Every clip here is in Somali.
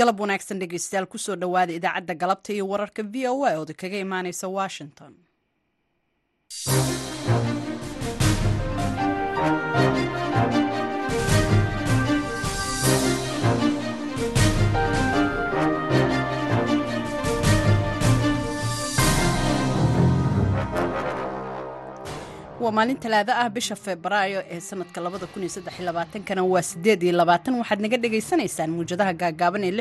galab wanaagsan dhegeystayaal ku soo dhowaada idaacadda galabta iyo wararka v o a ooda kaga imaaneysa washington waa maalin talaado ah bisha febraayo ee sanadka kana waa waxaad naga dhagaysanaysaan muwjadaha gaagaaban ee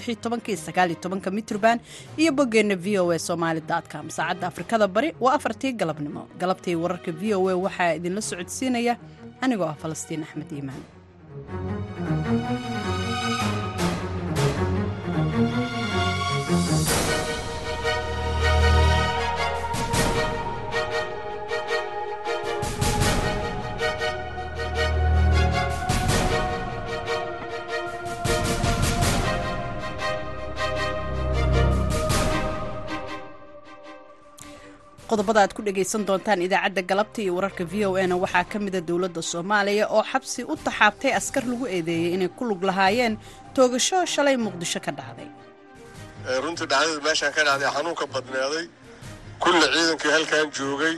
mitrban iyo boggeenna v o a somalycom saacadda afrikada bari waa afartii galabnimo. Galabtii wararka v o a waxaa idinla socodsiinaya anigoo ah falastiin axmed iimaan qodobada aad ku dhagaysan doontaan idaacadda galabta iyo wararka v o a na waxaa ka mida dowladda soomaaliya oo xabsi u taxaabtay askar lagu eedeeyey inay ku lug lahaayeen toogasho shalay muqdisho ka dhacday. Runtii dhacdada meeshaan ka dhacday xanuunka badneeday kulle ciidankii halkan joogay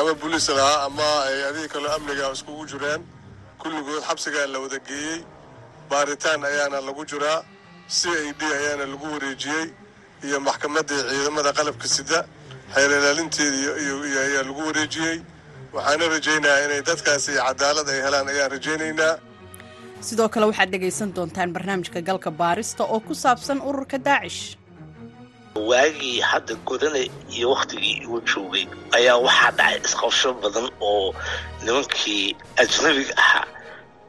ama buliis lahaa ama ay adiga kaloo amniga iskugu jiraan kulligood xabsigaa la wada geeyey baaritaan ayaana lagu jiraa c a d ayaana lagu wareejiyey iyo maxkamaddii ciidamada qalabka sida xeer ilaalinteeda ayaa lagu wareejiyey. Waxaana rajaynayaa inay dadkaasi cadaalad ay helaan ayaan rajaynaynaa. Sidoo kale waxaad dhegaysan doontaan barnaamijka galka baarista oo ku saabsan ururka daacish. Waagii hadda godane iyo wakhtigii uu joogay ayaa waxaa dhacay isqabsho badan oo nimankii ajnabiga ahaa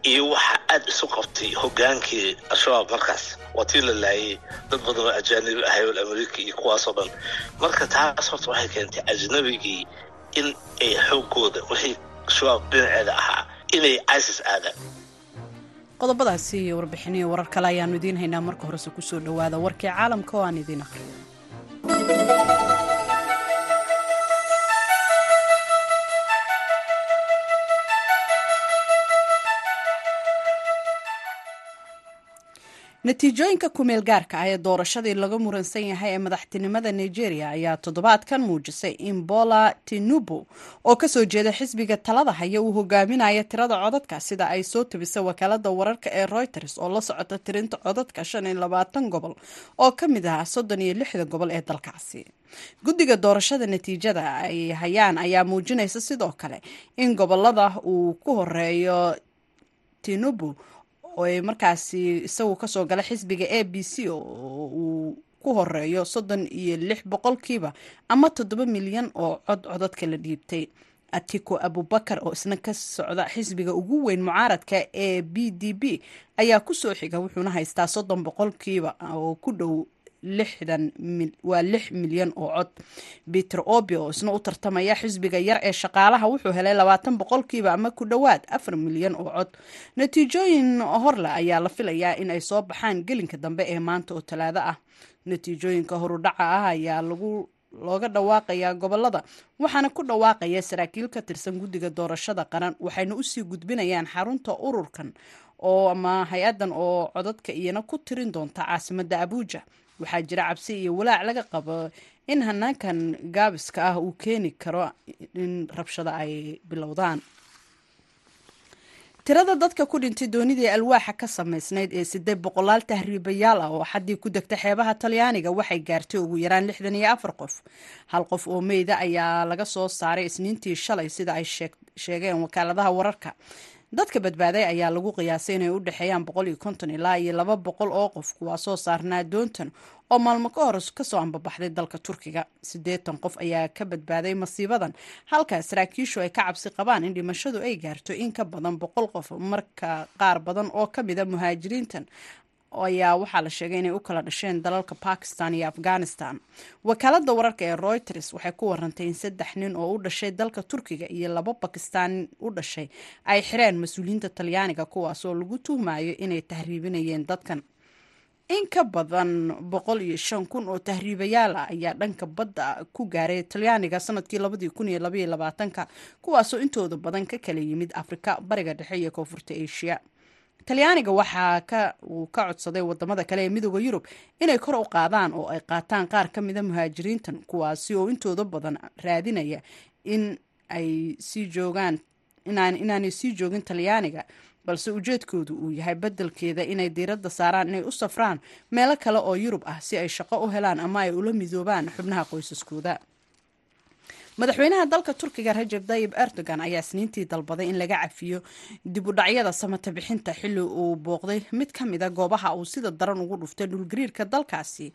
iyo waxaa aad isu qabtay hogaankii al-shabaab markaas waa tii la laayay dad badan oo ajaanibi ahay oo amerika iyo kuwaasoo dhan. Marka taas horta waxay keentay ajnabigii in ay xooggooda wixii shabaab dhinaceeda ahaa inay isis aadaan. Qodobadaasi iyo warbixiniyo warar kale ayaannu idiin haynaa marka horese ku soo dhowaada warkii caalamka oo aan idiin aqriyo natiijooyinka kumeel gaarka ah ee doorashadii laga muransan yahay ee madaxtinimada nigeria ayaa toddobaadkan muujisay in bola tinubu oo ka soo jeeda xisbiga talada haya uu hogaaminaya tirada codadka sida ay soo tabisay wakaalada wararka ee reuters oo la socota tirinta codadka shan iyo labaatan gobol oo ka mid ah soddon iyo lixda gobol ee dalkaasi. Guddiga doorashada natiijada ay hayaan ayaa muujinaysa sidoo kale in gobollada uu ku horeeyo tinubu oo markaasi isagu ka soo gala xisbiga a b c oo uu ku horeeyo soddon iyo lix boqolkiiba ama toddoba milyan oo cod codadka la dhiibtay. Atiko abubakar oo isna ka socda xisbiga ugu weyn mucaaradka ee b d b ayaa ku soo xiga wuxuuna haystaa soddon boqolkiiba oo ku dhow waa lix milyan oo cod. Peter obi oo isna u tartamaya xisbiga yar ee shaqaalaha wuxuu helay labaatan boqolkiiba ama ku dhowaad afar milyan oo cod. Natiijooyin horle ayaa la filayaa in ay soo baxaan gelinka dambe ee maanta oo talaado ah. Natiijooyinka horudhaca ah ayaa lagu looga dhawaaqayaa gobollada waxaana ku dhawaaqaya saraakiil ka tirsan guddiga doorashada qaran. Waxayna u sii gudbinayaan xarunta ururkan oo ama hay'adan oo codadka iyana ku tirin doonta caasimadda abuuja waxaa jira cabsi iyo walaac laga qabo in hanaankan gaabiska ah uu keeni karo in rabshada ay bilowdaan. Tirada dadka ku dhintay doonidii alwaaxa ka samaysnayd ee siddeed boqolaal tahriibayaal ah oo xaddii ku degta xeebaha talyaaniga waxay gaartay ugu yaraan lixdan iyo afar qof. Hal qof oo meyda ayaa laga soo saaray isniintii shalay sida ay sheegeen wakaaladaha wararka dadka badbaaday ayaa lagu qiyaasay inay u dhexeeyaan boqol iyo konton ilaa iyo laba boqol oo qof kuwaasoo saarnaa doontan oo maalmo ka hor ka soo ambabaxday dalka turkiga. Siddeetan qof ayaa ka badbaaday masiibadan halka saraakiishu ay ka cabsi qabaan in dhimashadu ay gaarto in ka badan boqol qof marka qaar badan oo ka mida muhaajiriintan ayaa waxaa la sheegay inay u kala dhasheen dalalka bakistan iyo afghanistan. Wakaalada wararka ee reuters waxay ku warantay in saddex nin oo u dhashay dalka turkiga iyo laba bakistaan u dhashay ay xireen mas'uuliyiinta talyaaniga kuwaasoo lagu tuhmayo inay tahriibinayeen dadkan. In ka badan boqol iyo shan kun oo tahriibayaal ah ayaa dhanka badda ku gaaray talyaaniga sannadkii labadii kun iyo labaiyo labaatanka kuwaasoo intooda badan ka kala yimid afrika bariga dhexe iyo koonfurta asia talyaaniga waxaa ka uu ka codsaday waddamada kale ee midooda yurub inay kor u qaadaan oo ay qaataan qaar ka mida muhaajiriintan kuwaasi oo intooda badan raadinaya in ay sii joogaan inaanay sii joogin talyaaniga balse ujeedkoodu uu yahay beddelkeeda inay diiradda saaraan inay u safraan meelo kale oo yurub ah si ay shaqo u helaan ama ay ula midoobaan xubnaha qoysaskooda madaxweynaha dalka turkiga rajab tayib erdogan ayaa isniintii dalbaday in laga cafiyo dib u dhacyada samata bixinta xilli uu booqday. Mid ka mida goobaha uu sida daran ugu dhuftay dhulgariirka dalkaasi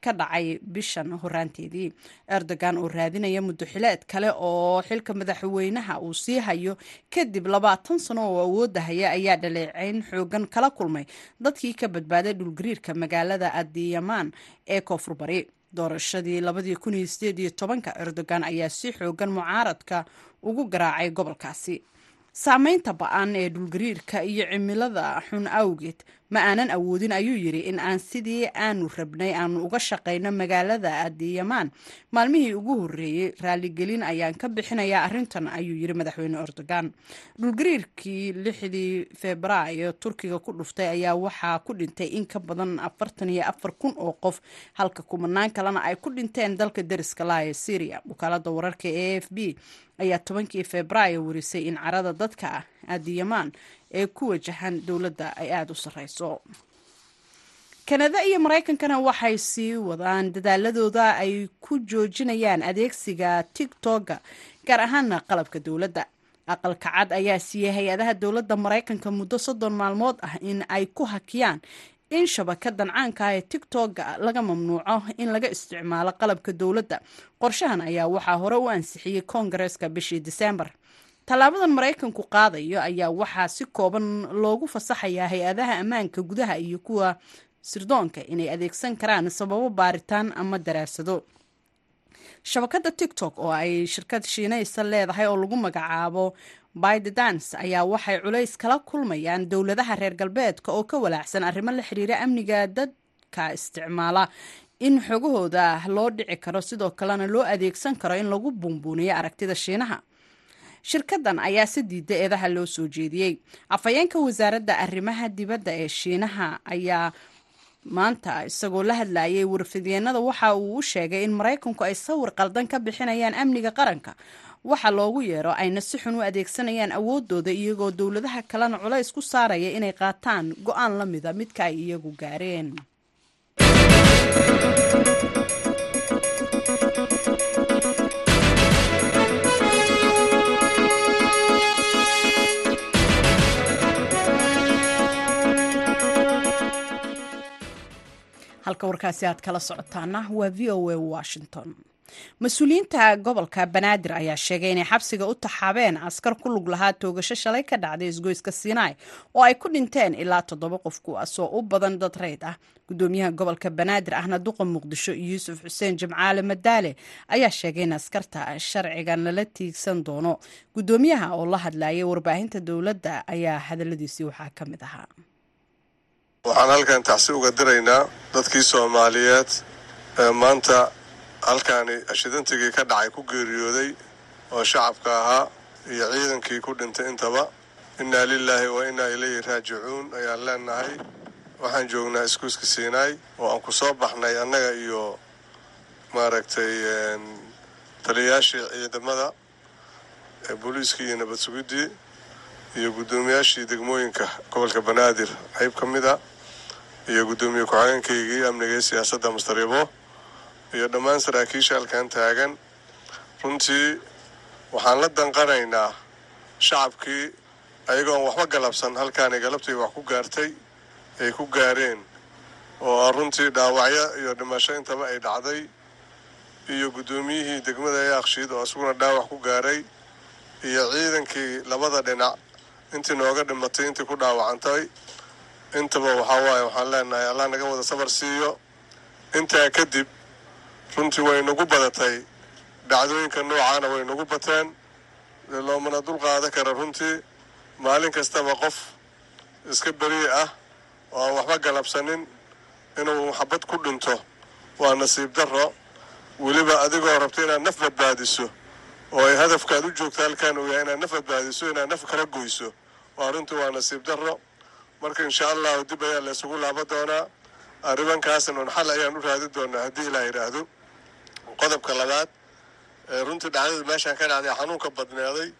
ka dhacay bishan horaanteedii. Erdogan oo raadinaya muddoxileed kale oo xilka madaxweynaha uu sii hayo. Kadib labaatan sano oo awoodda haya ayaa dhaleeceyn xoogan kala kulmay dadkii ka badbaaday dhulgariirka magaalada adiyamaan ee koonfur bari doorashadii labadii kun iyo sideed iyo tobanka erdogan ayaa si xoogan mucaaradka ugu garaacay gobolkaasi. Saameynta ba'an ee dhulgariirka iyo cimilada xun awgeed ma aanan awoodin ayuu yidhi in aan sidii aanu rabnay aanu uga shaqayno magaalada adiyamaan maalmihii ugu horreeyey raaligelin ayaan ka bixinayaa arrintan ayuu yidhi madaxweyne erdogan. Dhulgariirkii lixdii febraayo turkiga ku dhuftay ayaa waxaa ku dhintay in ka badan afartan iyo afar kun oo qof halka kumanaan kalena ay ku dhinteen dalka deriska laaya syria wakaalada wararka e f b ayaa tobankii febraayo warisay in carada dadka ah adiyamaan ee ku wajahan dowladda ay aada u sarreyso kanada iyo maraykankana waxay sii wadaan dadaaladooda ay ku joojinayaan adeegsiga tigtoga gaar ahaana qalabka dowladda. Aqalka cad ayaa siiyey hay'adaha dowladda maraykanka muddo soddon maalmood ah in ay ku hakiyaan in shabakadan caanka ee tigtoga laga mamnuuco in laga isticmaalo qalabka dowladda. Qorshahan ayaa waxaa hore u ansixiyey koongareeska bishii diseembar tallaabadan maraykanku qaadayo ayaa waxaa si kooban loogu fasaxayaa hay'adaha ammaanka gudaha iyo kuwa sirdoonka inay adeegsan karaan sababo baaritaan ama daraasado shabakada tictok oo ay shirkad shiinaysa leedahay oo lagu magacaabo bidedance ayaa waxay culays kala kulmayaan dowladaha reer galbeedka oo ka walaacsan arrimo la xiriira amniga dadka isticmaala in xogahooda loo dhici karo sidoo kalena loo adeegsan karo in lagu buunbuuniyo aragtida shiinaha shirkadan ayaa si diida eedaha loo soo jeediyey. Afhayeenka wasaaradda arrimaha dibadda ee shiinaha ayaa maanta isagoo la hadlayay warfidyeennada waxa uu u sheegay in maraykanku ay sawir qaldan ka bixinayaan amniga qaranka. Waxa loogu yeero ayna si xun u adeegsanayaan awoodooda iyagoo dowladaha kalena culays ku saaraya inay qaataan go'aan la mida midka ay iyagu gaareen halka warkaasi aad kala socotaana waa v o a washington. Mas'uuliyiinta gobolka banaadir ayaa sheegay inay xabsiga u taxaabeen askar ku lug lahaa toogasho shalay ka dhacday isgoyska sinai oo ay ku dhinteen ilaa toddoba qof kuwaasoo u badan dad reyd ah. Gudoomiyaha gobolka banaadir ahna duqa muqdisho yuusuf xuseen jimcaale madaale ayaa sheegay in askarta sharcigan lala tiigsan doono. Gudoomiyaha oo la hadlayay warbaahinta dowladda ayaa hadaladiisii waxaa ka mid ahaa waxaan halkan tacsi uga diraynaa dadkii soomaaliyeed ee maanta halkaani ashidantigii ka dhacay ku geeriyooday oo shacabka ahaa iyo ciidankii ku dhintay intaba. Innaa lilaahi wa innaa ilayhi raajicuun ayaan leenahay. Waxaan joognaa iskuuska siinaay oo aan ku soo baxnay annaga iyo maaragtay taliyayaashii ciidamada booliiskii iyo nabad sugiddii iyo guddoomiyaashii degmooyinka gobolka banaadir. Qayb ka mid a iyo guddoomiye ku-xigeenkaygii amniga iyo siyaasadda mustaribo iyo dhammaan saraakiisha halkan taagan. Runtii waxaan la danqanaynaa shacabkii ayagoon waxba galabsan halkaanay galabtii wax ku gaartay ay ku gaareen oo runtii dhaawacyo iyo dhimasho intaba ay dhacday iyo guddoomiyihii degmada ee akshiid oo isaguna dhaawac ku gaaray iyo ciidankii labada dhinac. Intii nooga dhimatay intii ku dhaawacantay intaba waxaa waaye waxaan leenahay allah naga wada sabar siiyo. Intaa kadib runtii way nagu badatay. Dhacdooyinka noocaana way nagu bateen loomana dul qaada kara runtii. Maalin kastaba qof iska beriye ah oo aan waxba galabsanin inuu xabad ku dhinto waa nasiib darro. Weliba adigoo rabta inaad naf badbaadiso oo ay hadafkaad u joogta halkan uu yahay inaad naf badbaadiso inaad naf kala goyso. Waa runtii waa nasiib darro marka insha allahu dib ayaa la isugu laaba doonaa. Arrimankaasna un xal ayaan u raadin doonaa haddii ilaa yidhaahdo qodobka labaad runtii dhacdada meeshaan ka dhacday xanuunka badneeday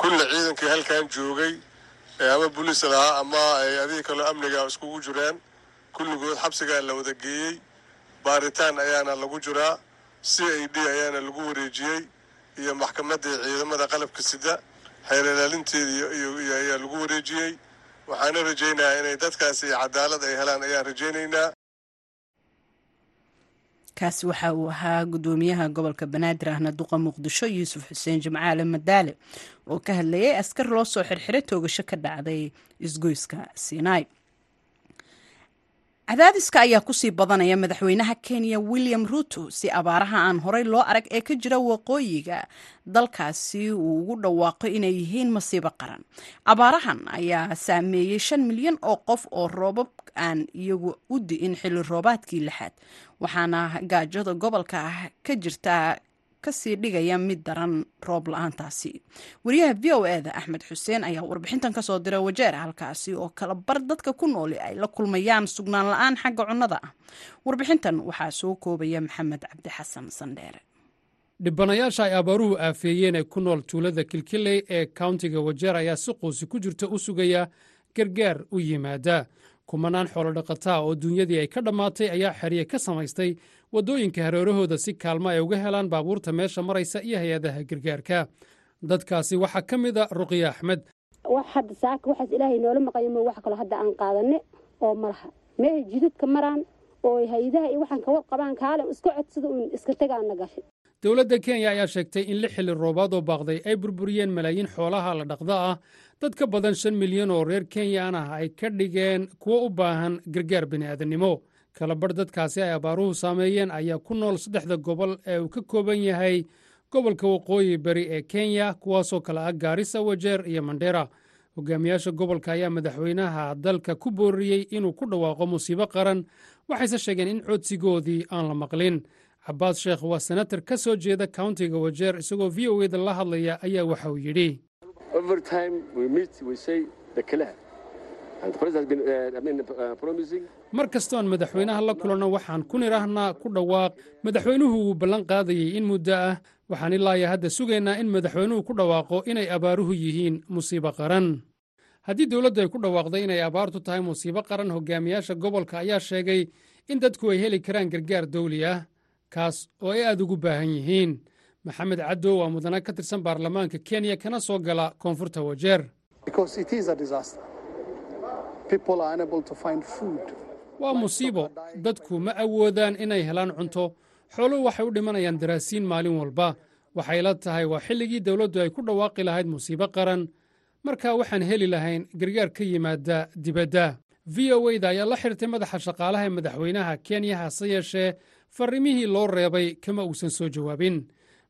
kulle ciidankii halkan joogay ama buliis lahaa ama ay adiga kaloo amniga iskugu jiraan kulligood xabsigaa la wada geeyey baaritaan ayaana lagu jiraa c i d ayaana lagu wareejiyey iyo maxkamaddii ciidamada qalabka sida xeer ilaalinteedii ayaa lagu wareejiyey waxaana rajaynayaa inay dadkaasi cadaalad ay helaan ayaan rajaynaynaa. Kaasi waxa uu ahaa gudoomiyaha gobolka banaadir ahna duqa muqdisho yuusuf xuseen jimcaale madaale oo ka hadlayay askar loo soo xirxiray toogasho ka dhacday isgoyska sinai cadaadiska ayaa ku sii badanaya madaxweynaha kenya william ruto si abaaraha aan horey loo arag ee ka jira waqooyiga dalkaasi uu ugu dhawaaqo inay yihiin masiibo qaran. Abaarahan ayaa saameeyey shan milyan oo qof oo roobab aan iyagu u di'in xilli roobaadkii lixaad waxaana gaajada gobolka ah ka jirtaa ka sii dhigaya mid daran roob la'aantaasi. Wariyaha v o eda axmed xuseen ayaa warbixintan ka soo diray wajeer halkaasi oo kala bar dadka ku nooli ay la kulmayaan sugnaan la'aan xagga cunnada. Ah warbixintan waxaa soo koobaya maxamed cabdi xasan sandheere dhibanayaasha ay abaaruhu aafeeyeen ee ku nool tuulada kilkiley ee kauntiga wajeer ayaa si quusi ku jirta u sugaya gargaar u yimaada. Kumanaan xoolodhaqataa oo duunyadii ay ka dhammaatay ayaa xerye ka samaystay waddooyinka hareerahooda si kaalmo ay uga helaan baabuurta meesha maraysa iyo hay'adaha gargaarka. Dadkaasi waxaa ka mid a ruqya axmed. Wax hadda saaka waxaas ilaahay noola maqayo mo wax kaloo hadda aan qaadane oo malaha meehay jidadka maraan oo hay'adaha iyo waxaan kawar qabaan kaale iska codsada uun iska tegaana gashay. Dowladda kenya ayaa sheegtay in lix xilli roobaad oo baaqday ay burburiyeen malaayiin xoolaha la dhaqda ah. Dad ka badan shan milyan oo reer kenyaan ah ay ka dhigeen kuwo u baahan gargaar bini'aadannimo kalabarh dadkaasi ay abaaruhu saameeyeen ayaa ku nool saddexda gobol ee uu ka kooban yahay gobolka waqooyi bari ee kenya kuwaasoo kale ah gaarisa wajeer iyo mandheera hogaamiyaasha gobolka ayaa madaxweynaha dalka ku booriyey inuu ku dhawaaqo musiibo qaran. Waxayse sheegeen in codsigoodii aan la maqlin. Cabaas sheekh waa senatar ka soo jeeda kauntiga wajeer isagoo v o eda la hadlaya ayaa waxa uu yidhi mar kastoon madaxweynaha la kulanno waxaan ku nidhaahnaa ku dhawaaq madaxweynuhu wuu ballan qaadayey in muddo ah. Waxaan ilaaya hadda sugaynaa in madaxweynuhu ku dhawaaqo inay abaaruhu yihiin musiibo qaran. Haddii dowladdu ay ku dhawaaqday inay abaartu tahay musiibo qaran hogaamiyaasha gobolka ayaa sheegay in dadku ay heli karaan gargaar dawli ah kaas oo ay aad ugu baahan yihiin. Maxamed caddow waa mudana ka tirsan baarlamaanka kenya kana soo gala koonfurta wajeer waa musiibo. Dadku ma awoodaan inay helaan cunto. Xooluhu waxay u dhimanayaan daraasiin maalin walba. Waxay la tahay waa xilligii dowladdu ay ku dhawaaqi lahayd musiibo qaran. Marka waxaan heli lahayn gargaar ka yimaada dibadda. V o eda ayaa la xirtay madaxa shaqaalaha ee madaxweynaha kenya hase yeeshee. Farrimihii loo reebay kama uusan soo jawaabin.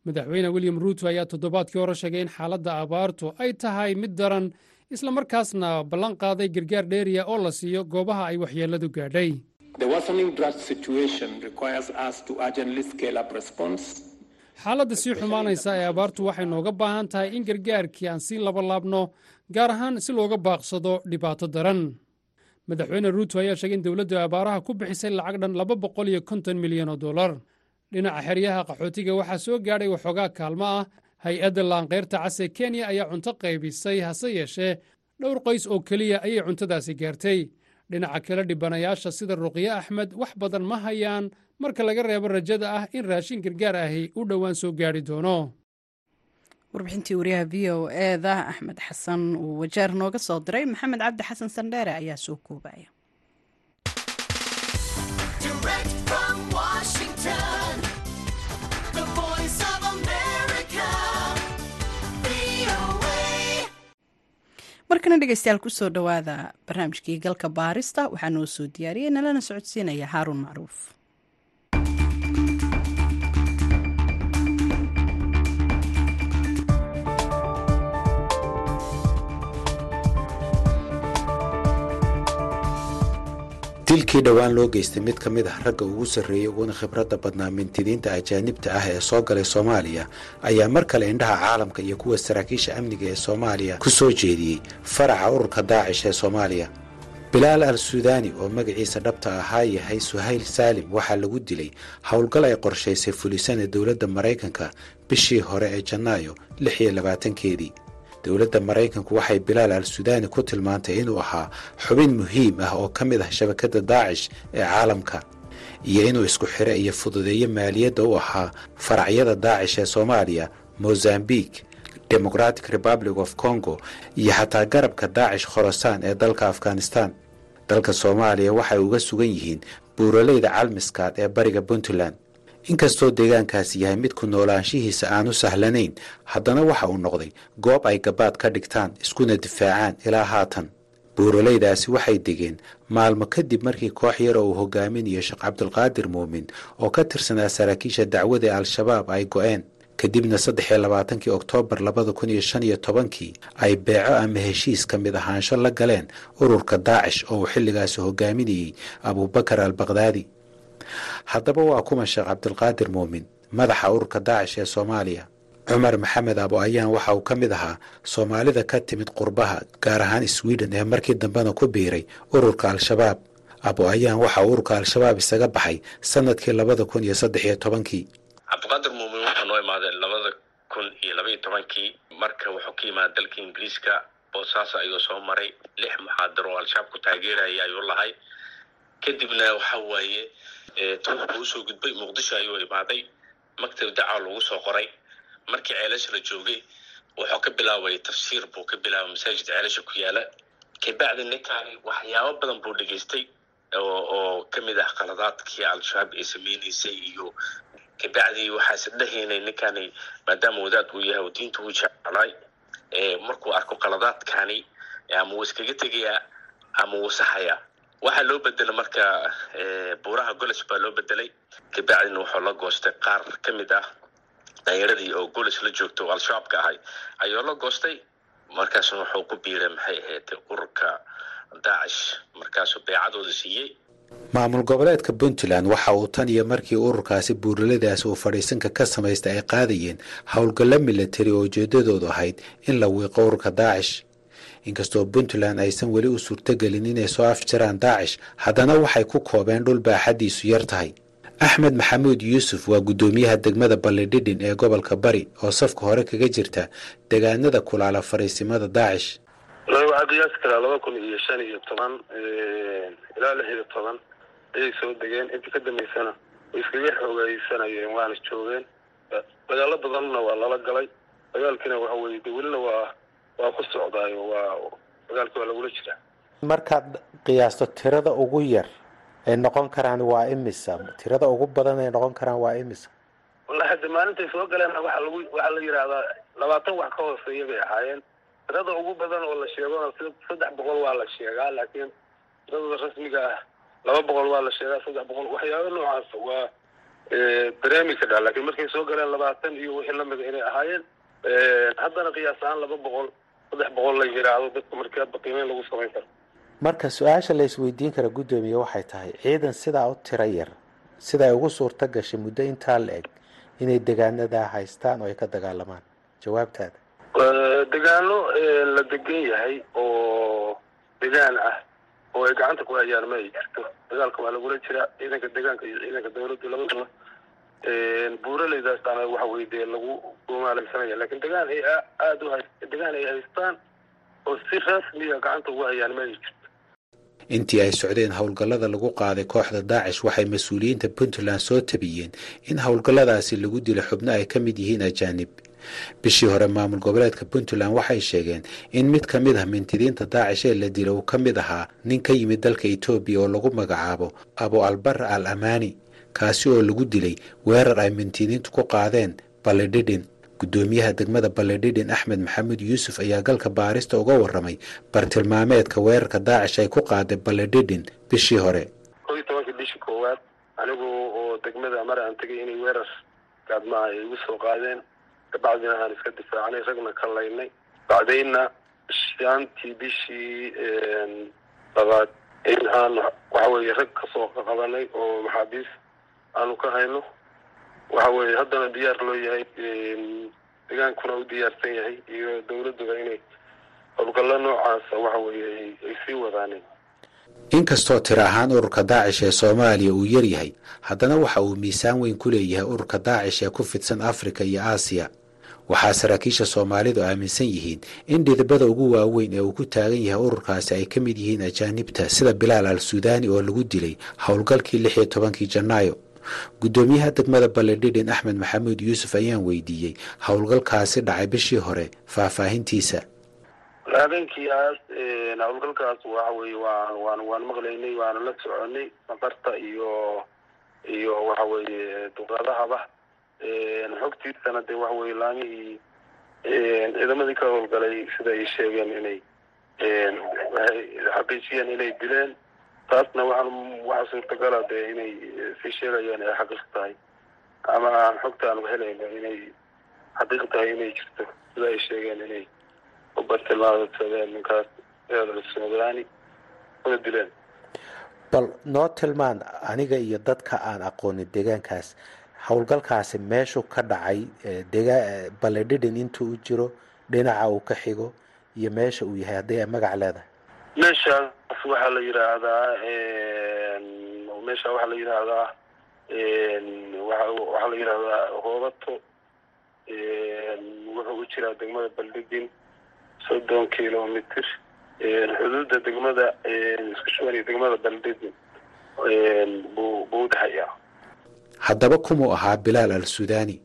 Madaxweyne william ruuto ayaa toddobaadkii hore sheegay in xaaladda abaartu ay tahay mid daran isla markaasna ballan qaaday gargaar dheeriya oo la siiyo goobaha ay waxyeelladu gaadhay. Xaaladda sii xumaanaysa ee abaartu waxay nooga baahan tahay in gargaarkii aan sii labalaabno gaar ahaan si looga baaqsado dhibaato daran. Madaxweyne ruuto ayaa sheegay in dowladdu abaaraha ku bixisay lacag dhan laba boqol iyo konton milyan oo dollar. Dhinaca xeryaha qaxootiga waxaa soo gaadhay waxoogaa kaalmo ah hay'adda laanqayrta cas kenya ayaa cunto qaybisay hase yeeshee dhowr qoys oo keliya ayay cuntadaasi gaartay. Dhinaca kale dhibanayaasha sida ruqye axmed wax badan ma hayaan marka laga reebo rajada ah in raashin gargaar ahi u dhowaan soo gaadhi doono. Warbixintii wariyaha v o eda axmed xasan uu wajeer nooga soo diray maxamed cabdi xasan sandheere ayaa soo koobaya markana dhegeystayaal ku soo dhowaada barnaamijkii galka baarista waxaa noo soo diyaariyey nalana socodsiinaya haaruun macruuf dilkii dhowaan loo geystay mid ka mid ah ragga ugu sarreeyey uguna khibradda badnaa mintidiinta ajaanibta ah ee soo galay soomaaliya ayaa mar kale indhaha caalamka iyo kuwa saraakiisha amniga ee soomaaliya ku soo jeediyey faraca ururka daacish ee soomaaliya. Bilaal al suudaani oo magaciisa dhabta ahaa yahay suhayl saalim waxaa lagu dilay howlgal ay qorshaysay fulisana dowladda maraykanka bishii hore ee janaayo lix iyo labaatankeedii dowladda maraykanku waxay bilaal al suudaani ku tilmaantay inuu ahaa xubin muhiim ah oo ka mid ah shabakadda daacish ee caalamka iyo inuu isku xiro iyo fududeeyo maaliyadda u ahaa faracyada daacish ee soomaaliya mozambique democratic republic of congo iyo xataa garabka daacish khorasaan ee dalka afghanistan. Dalka soomaaliya waxay uga sugan yihiin buuraleyda calmiskaad ee bariga puntland inkastoo deegaankaasi yahay mid ku noolaanshihiisa aanu sahlanayn haddana waxa uu noqday goob ay gabaad ka dhigtaan iskuna difaacaan ilaa haatan. Buuraleydaasi waxay degeen maalmo kadib markii koox yar oo uu hogaaminayo sheekh cabdulqaadir muumin oo ka tirsanaa saraakiisha dacwada al-shabaab ay go-een. Kadibna saddex iyo labaatankii oktoobar labada kun iyo shan iyo tobankii ay beeco ama heshiis ka mid ahaansho la galeen ururka daacish oo uu xilligaasi hogaaminayey abuubakar al bakdaadi haddaba waa kuma sheekh cabdulqaadir muumin madaxa ururka daacish ee soomaaliya. Cumar maxamed abo ayaan waxa uu ka mid ahaa soomaalida ka timid qurbaha gaar ahaan sweden ee markii dambena ku biiray ururka al-shabaab. Abo ayaan waxa ururka al-shabaab isaga baxay sannadkii labada kun iyo saddex iyo tobankii. Cabdiqaadir muumin wuxuu noo imaaday labada kun iyo labaiyo tobankii. Marka wuxuu ka yimaada dalka ingiriiska boosaaso ayuu soo maray. Lix muxaadaro oo al-shabaab ku taageeraya ayuu lahay. Kadibna waxa waaye tobanku u soo gudbay muqdisho ayuu imaaday maktab dacwa lagu soo qoray markii ceelasha la joogay wuxuu ka bilaabay tafsiir buu ka bilaabay masaajid ceelasha ku yaalla. Kabacdi ninkaani waxyaabo badan buu dhegaystay oo ka mid ah qaladaadkii al-shabaab ay sameynaysay iyo kabacdi waxaase dhahaynay ninkani maadaama wadaad uu yahay oo diinta uu jeclaay. Markuu arko qaladaadkani ama wuu iskaga tegayaa ama wuu saxayaa waxaa loo bedelay marka buuraha goles baa loo bedelay. Kabacdina wuxuu la goostay qaar ka mid ah danyaradii oo goles la joogta oo al-shabaabka ahay. Ayuu la goostay. Markaasna wuxuu ku biiray maxay ahayd ururka daacish markaasuu beecadooda siiyey maamul goboleedka puntland waxa uu tan iyo markii ururkaasi buuraladaasi uu fadhiisanka ka samaystay ay qaadayeen howlgallo milatari oo ujeedadoodu ahayd in la wiiqo ururka daacish inkastoo puntland aysan weli u suurtogelin inay soo afjaraan daacish haddana waxay ku koobeen dhul baaxaddiisu yar tahay. Axmed maxamuud yuusuf waa guddoomiyaha degmada ballidhidhin ee gobolka bari oo safka hore kaga jirta deegaanada kulaala fariisimada daacish waxaa qiyaasi karaa laba kun iyo shan iyo toban ilaa lix iyo toban ayay soo degeen. Intii ka dambeysana way iskaga xoogaysanayeen waana joogeen. Dagaalo badanna waa lala galay. Dagaalkiina waxa weye de waa waa ku socdaayo waa dagaalki waa lagula jiraa. Markaad qiyaasto tirada ugu yar ay noqon karaan waa imisa? Tirada ugu badan ay noqon karaan waa imisa? Wallahi hadda maalintay soo galeen waxaa lagu waxaa la yidhaahdaa labaatan wax ka hooseeya bay ahaayeen. Tirada ugu badan oo la sheegona saddex boqol waa la sheegaa laakiin tirada rasmiga ah laba boqol waa la sheegaa saddex boqol. Waxyaaba noocaas waa dareemi kadhaa laakiin markay soo galeen labaatan iyo wixii lamida inay ahaayeen haddana qiyaas ahaan laba boqol saddex boqol la yidhaahdo dadka markaa qiimeyn lagu samayn karo. Marka su'aasha la isweydiin kara guddoomiye waxay tahay ciidan sidaa u tiro yar sida ay ugu suurto gashay muddo intaa la eg inay degaanadaa haystaan oo ay ka dagaalamaan. Jawaabtaada. Degaano la degan yahay oo degaan ah oo ay gacanta ku hayaan ma ay jirto. Dagaalka waa lagula jiraa ciidanka degaanka iyo ciidanka dawladda labadaba buuraleydaasana waxa weye dee lagu gumaalaysanaya laakiin degaan ay aada u degaan ay haystaan oo si rasmiga gacanta ugu hayaan ma ay jirto. Intii ay socdeen howlgallada lagu qaaday kooxda daacish waxay mas'uuliyiinta puntland soo tabiyeen in howlgalladaasi lagu dilo xubno ay ka mid yihiin ajaanib. Bishii hore maamul goboleedka puntland waxay sheegeen in mid ka mid ah mintidiinta daacish ee la dilo uu ka mid ahaa nin ka yimid dalka etoobiya oo lagu magacaabo abu albar al amaani kaasi oo lagu dilay weerar ay mintidiintu ku qaadeen ballidhidhin guddoomiyaha degmada ballidhidhin axmed maxamuud yuusuf ayaa galka baarista uga warramay bartilmaameedka weerarka daacish ay ku qaaday ballidhidhin bishii hore. Bishii koowaad anigu oo degmada mar aan tegay inay weerar gaadmaha ay igu soo qaadeen. Kabacdina aan iska difaacnay ragna ka laynay bacdayna shantii bishii labaad in aan waxa weye rag ka soo qabanay oo maxaabiis aanu ka hayno. Waxa weye haddana diyaar loo yahay degaankuna u diyaarsan yahay iyo dawladduba inay howlgallo noocaasa waxa weye ay sii wadaaneen inkastoo tiro ahaan ururka daacish ee soomaaliya uu yaryahay haddana waxa uu miisaan weyn ku leeyahay ururka daacish ee ku fidsan afrika iyo aasiya. Waxaa saraakiisha soomaalidu aaminsan yihiin in dhidibada ugu waaweyn ee uu ku taagan yahay ururkaasi ay ka mid yihiin ajaanibta sida bilaal al suudaani oo lagu dilay howlgalkii lix iyo tobankii janaayo guddoomiyaha degmada baledhidhin axmed maxamuud yuusuf ayaan weydiiyey. Howlgalkaasi dhacay bishii hore faahfaahintiisa. Habeenkiiaas howlgalkaas waxa weye waan waan waan maqlaynay waana la soconay safarta iyo iyo waxa weeye duqadahaba xogtiisana dee waxa weye laamihii ciidamadii ka howlgalay sida ay sheegeen inay waxay xaqiijiyeen inay dileen taasna waxaan waxaa suurtagala dee inay si sheegayaan ay xaqiiq tahay. Ama aan xogta aan helayno inay xaqiiq tahay inay jirto. Sida ay sheegeen inay ubartilmaamsadeen ninkaas eedalsoodaani una dileen. Bal noo tilmaan aniga iyo dadka aan aqoonin deegaankaas howlgalkaasi meeshuu ka dhacay dega baledhidhin intuu u jiro dhinaca uu ka xigo iyo meesha uu yahay haddii ay magac leedahay? Meeshaas waxaa la yidhaahdaa meesha waxaa la yidhaahdaa waxaa la yidhaahdaa hoobato wuxuu u jiraa degmada baldhidin soddon kilomitr xuduudda degmada isku shuban iyo degmada baldhidin buu buu udhexayaa haddaba kumuu ahaa bilaal al suudaani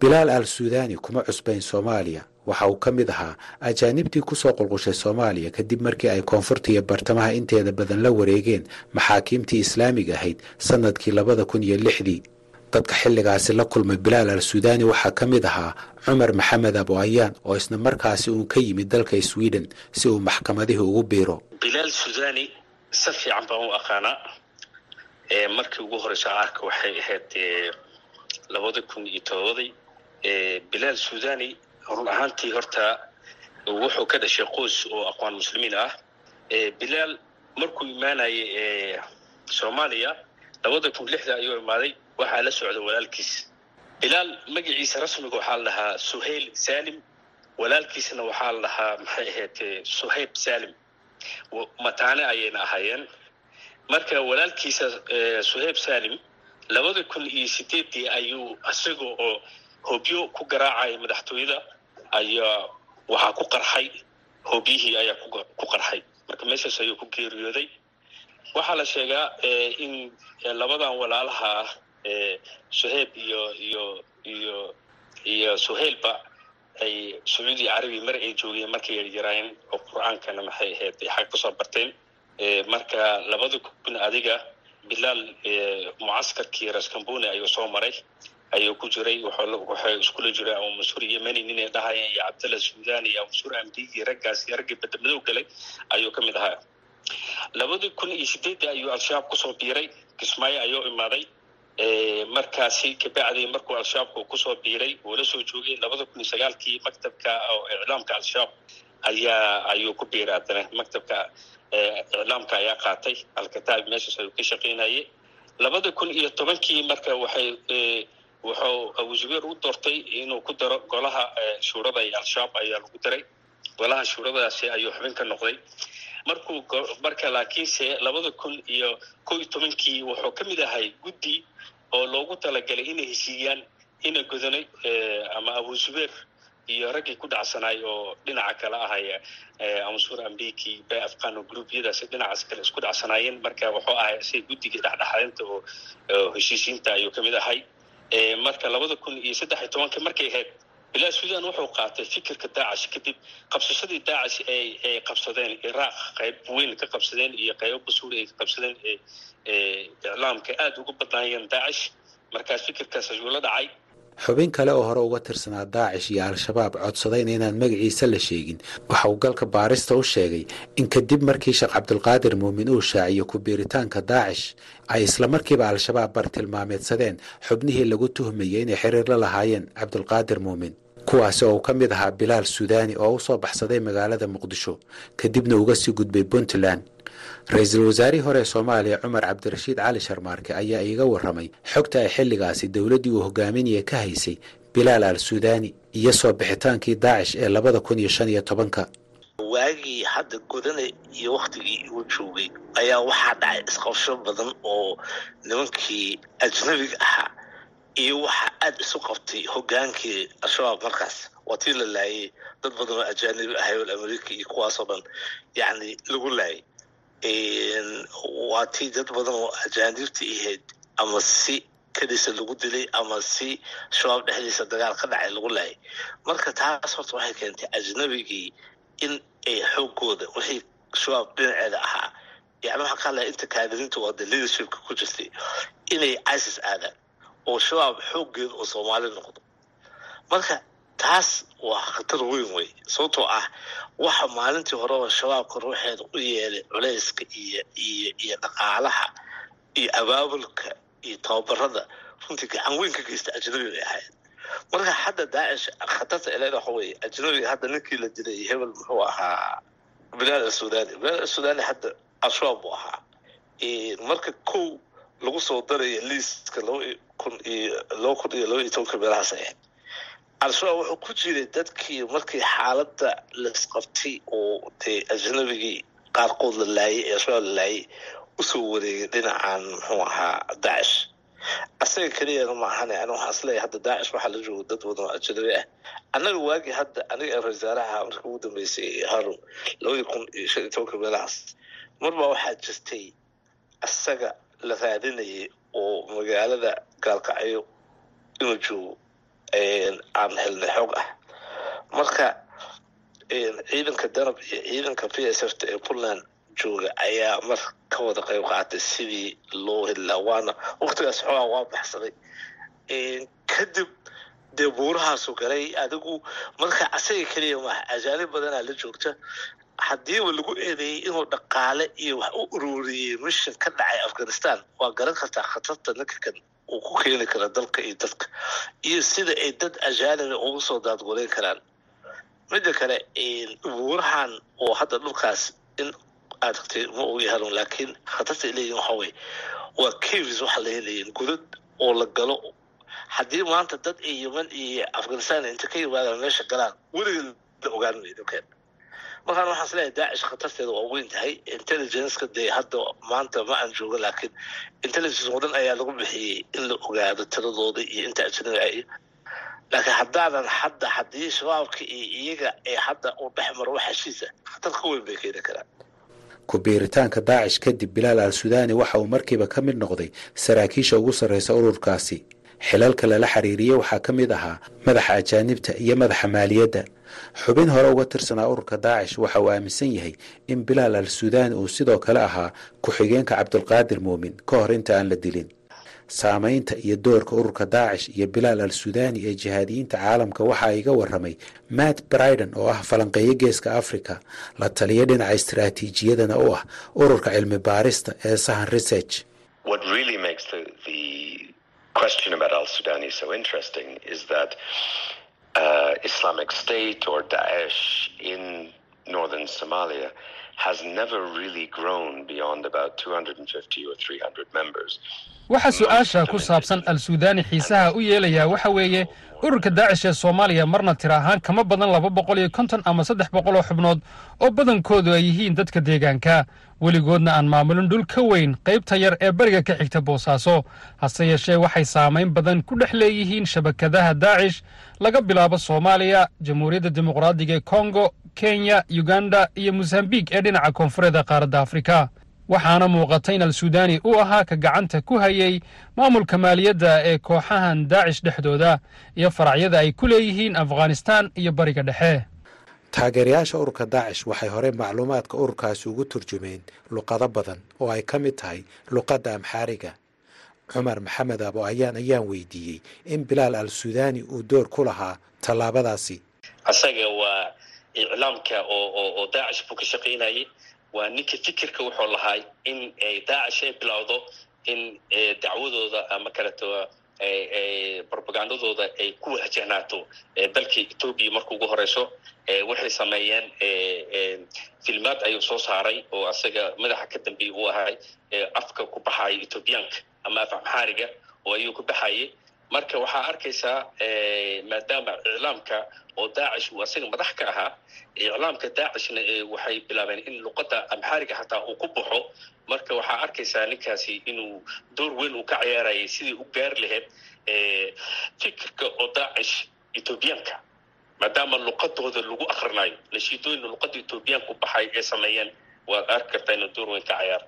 bilaal al suudaani kuma cusbayn soomaaliya waxa uu ka mid ahaa ajaanibtii ku soo qulqushay soomaaliya kadib markii ay koonfurta iyo bartamaha inteeda badan la wareegeen maxaakiimtii islaamiga ahayd sannadkii labada kun iyo lixdii. Dadka xilligaasi la kulmay bilaal al suudaani waxaa ka mid ahaa cumar maxamed abo ayaan oo isna markaasi uun ka yimid dalka sweden si uu maxkamadihii ugu biiro. Bilaal suudani si fiican baan u aqaanaa. Markii ugu horeyso arka waxay ahayd labada kun iyo todobadii bilaal suudani run ahaantii horta wuxuu ka dhashay qoys oo aqwaan muslimiin ah. Bilaal markuu imaanayay soomaaliya labada kun lixda ayuu imaaday waxaa la socda walaalkiis. Bilaal magaciisa rasmiga waxaa la dhahaa suhayl salim walaalkiisna waxaa la dhahaa maxay ahayd suhayb salim mataane ayayna ahaayeen. Marka walaalkiisa suhayb salim labada kun iyo sideeddii ayuu isaga oo hobyo ku garaacaya madaxtooyada ayaa waxaa ku qarxay hobyihii ayaa ku qarxay. Marka meeshaas ayuu ku geeriyooday. Waxaa la sheegaa in labadan walaalaha ah suhayb iyo iyo iyo iyo suhaylba ay sacuudi carabi mar ay joogeen markay yaryaraayeen oo qur'aankana maxay ahayd ay xag ku soo barteen. Marka labada kun adiga bilaal mucaskarkii raskambuni ayuu soo maray ayuu ku jiray waxay iskula jireen abu mansuur yemeni ninay dhahayeen iyo cabdalla suudani iyo abu mansuur amdigi raggaas iyo raggii badamadow galay ayuu ka mid ahaa. Labadii kun iyo sideeddii ayuu al-shabaab ku soo biiray kismaayo ayuu imaaday. Markaasi kabacdii markuu al-shabaabka ku soo biiray uu la soo joogay labada kun iyo sagaalkii maktabka iclaamka al-shabaab ayaa ayuu ku biiray haddana maktabka iclaamka ayaa qaatay. Alkitaab meeshaas ayuu ka shaqaynayay labada kun iyo tobankii marka waxay wuxuu abu zubeer u doortay inuu ku daro golaha shuurada iyo al-shabaab ayaa lagu daray golaha shuuradaasi ayuu xubin ka noqday. Markuu marka laakiinse labada kun iyo ko iyo tobankii wuxuu ka mid ahay guddi oo loogu talagalay inay heshiiyaan ina godanay ama abu zubeer iyo raggii ku dhacsanaay oo dhinaca kale ahaya amansuur ambiki bay afqano gruubyadaasi dhinacaas kale isku dhacsanaayeen marka wuxuu ahay si guddiga dhexdhexaadinta oo heshiisiinta ayuu ka mid ahay marka labada kun iyo saddex iyo tobanka markay ahayd bilaa sudan wuxuu qaatay fikirka daacash kadib qabsashadii daacash ay qabsadeen iraaq qayb weyn ka qabsadeen iyo qaybo basuuri ay ka qabsadeen iclaamka aada uga badnaayeen daacash. Markaas fikirkaas ayuu la dhacay xubin kale oo hore uga tirsanaa daacish iyo al-shabaab codsadayna inaan magaciisa la sheegin. Waxa uu galka baarista u sheegay in kadib markii sheekh cabdulqaadir muumin uu shaaciyo ku-biiritaanka daacish ay islamarkiiba al-shabaab bartilmaameedsadeen xubnihii lagu tuhmayay inay xiriir la lahaayeen cabdulqaadir muumin. Kuwaasi oo uu ka mid ahaa bilaal suudani oo u soo baxsaday magaalada muqdisho kadibna uga sii gudbay puntland ra'iisul wasaarihii hore ee soomaaliya cumar cabdirashiid cali sharmaarke ayaa iiga warramay xogta ay xilligaasi dowladdii uu hogaaminaya ka haysay bilaal al suudani iyo soo bixitaankii daacish ee labada kun iyo shan iyo tobanka. Waagii hadda godane iyo waktigii uu joogay ayaa waxaa dhacay isqabsho badan oo nimankii ajnabiga ahaa iyo waxaa aada isu qabtay hogaankii al-shabaab markaas. Waa tii la laayay dad badan oo ajaanibi ahay oo amerika iyo kuwaasoo dhan yacni lagu laayay waa tii dad badan oo ajaanibtii ahayd ama si kadiisa lagu dilay ama si shabaab dhexdiisa dagaal ka dhacay lagu laayay marka taas horta waxay keentay ajnabigii in ay xoogooda wixii shabaab dhinaceeda ahaa yani waxaa ka inta kaadiriinta waa de ku jirtay inay isis aadaan oo shabaab xooggeeda oo soomaali noqdo marka taas waa khatar weyn wey sababtoo ah waxa maalintii horeba shabaabka ruuxeeda u yeelay culayska iyo iyo iyo dhaqaalaha iyo abaabulka iyo tababarada runtii gacan weyn ka geysta ajnabi bay ahayd marka hadda daacish khatarta ilaa waxa weye ajnabiga hadda ninkii la dilay hebel muxuu ahaa bilaal asudani bilaal asudani hadda al-shabaab buu ahaa. Marka kow lagu soo daraya liiska laba kun iyo laba kun iyo laba iyo tobanka meelahaas ahayd al-shabaab wuxuu ku jiray dadkii markii xaaladda laisqabtay oo dee ajnabigii qaarkood la laayay ee al-shabaab la laayay u soo wareegay dhinacan muxuu ahaa daacish asaga keliyana ma ahane ani waxaan is leeyahay hadda daacish waxaa la jooga dad badan oo ajnabi ah. Annaga waagii hadda aniga ee ra'iisaaraha markii ugu dambeysay harun labadii kun iyo shan iyo tobanka meelahaas marbaa waxaa jirtay asaga la raadinayay oo magaalada gaalkacyo inuu joogo aan helnay xoog ah marka ciidanka danab iyo ciidanka p s f ta ee puntland jooga ayaa mar ka wada qayb qaatay sidii loo helilaa waana waktigaas xoogaa waa baxsaday. Kadib dee buurahaasu galay adigu marka asaga keliya maaha ajaanib badanaa la joogta. Haddiiba lagu eedeeyey inuu dhaqaale iyo wax u ururiyey mishan ka dhacay afghanistan waa garan kartaa khatarta ninka uu ku keeni kara dalka iyo dadka. Iyo sida ay dad ajaaniba ugu soo daadguleyn karaan. Midda kale buurahan oo hadda dhulkaas in aad tagtay ma ogi halon laakiin khatarta leeyihiin waxa weye waa caves waxa la helayin oo la galo. Haddii maanta dad ay yeman iyo afghanistan inta ka yimaadaan meesha galaan weligeed la ogaan maydo keen markaan waxaan is leeyahay daacish khatarteeda waa weyn tahay. Intelligenceka dee hadda maanta ma aan joogo laakiin intelligence wadan ayaa lagu bixiyey in la ogaado tiradooda iyo inta ajnabi ay. Laakiin haddaanan hadda haddii shabaabka iyo iyaga ee hadda u dhex maro wax heshiisa khatar ka weyn bay keeni karaan. Ku-biiritaanka daacish kadib bilaal al sudaani waxa uu markiiba ka mid noqday saraakiisha ugu sarraysa ururkaasi xilalka lala xiriiriyey waxaa ka mid ahaa madaxa ajaanibta iyo madaxa maaliyadda. Xubin hore uga tirsanaa ururka daacish waxa uu aaminsan yahay in bilaal al sudaani uu sidoo kale ahaa ku-xigeenka cabdulqaadir muumin ka hor inta aan la dilin. Saamaynta iyo doorka ururka daacish iyo bilaal al sudaani ee jihaadiyiinta caalamka waxaa iga waramay matt briden oo ah falanqeeyo geeska africa la taliya dhinaca istaraatiijiyadana u ah ururka cilmi baarista ee sahan research question about Al Sudani so interesting is that uh, Islamic State or Daesh in northern Somalia has never really grown beyond about 250 or 300 members. Waxa su'aasha ku saabsan al suudaani xiisaha u yeelayaa waxa weeye ururka daacish ee soomaaliya marna tira ahaan kama badan laba boqol iyo konton ama saddex boqol oo xubnood oo badankoodu ay yihiin dadka deegaanka. Weligoodna aan maamulin dhul ka weyn qaybta yar ee beriga ka xigta boosaaso. Hase yeeshee waxay saamayn badan ku dhex leeyihiin shabakadaha daacish laga bilaabo soomaaliya jamhuuriyadda dimuqraadiga ee kongo kenya uganda iyo mosambiik ee dhinaca koonfureed ee qaaradda afrika waxaana muuqata in al suudaani uu ahaa ka gacanta ku hayay maamulka maaliyadda ee kooxahan daacish dhexdooda iyo faracyada ay ku leeyihiin afghanistaan iyo bariga dhexe. Taageerayaasha ururka daacish waxay horey macluumaadka ururkaasi ugu turjumeen luqado badan oo ay ka mid tahay luqadda amxaariga cumar maxamed abo ayaan ayaan weydiiyey in bilaal al suudaani uu door ku lahaa tallaabadaasi. Asaga waa iclaamka oo oo daacish buu ka shaqaynayay waa ninka fikirka wuxuu lahaa in daacish ay bilowdo in dacwadooda ama kaleto robagandadooda ay ku wajahnaato dalka etoobiya marka ugu horeyso. Waxay sameeyeen filmaad ayuu soo saaray oo asaga madaxa ka dambeeya uu ahay afka ku baxaya ethoobiyaanka ama af amxaariga oo ayuu ku baxayay marka waxaa arkaysaa maadaama iclaamka oo daacish uu asaga madax ka ahaa iclaamka daacishna waxay bilaabeen in luqadda amxaariga xataa uu ku baxo. Marka waxaa arkaysaa ninkaasi inuu door weyn uu ka ciyaarayay sidii u gaari lahayd fikirka oo daacish ethoobiyaanka maadaama luqadooda lagu akrinayo nashiidooyina luqadda ethoobiyaanku baxay ee sameeyeen. Waad arki kartaa inuu door weyn ka ciyaar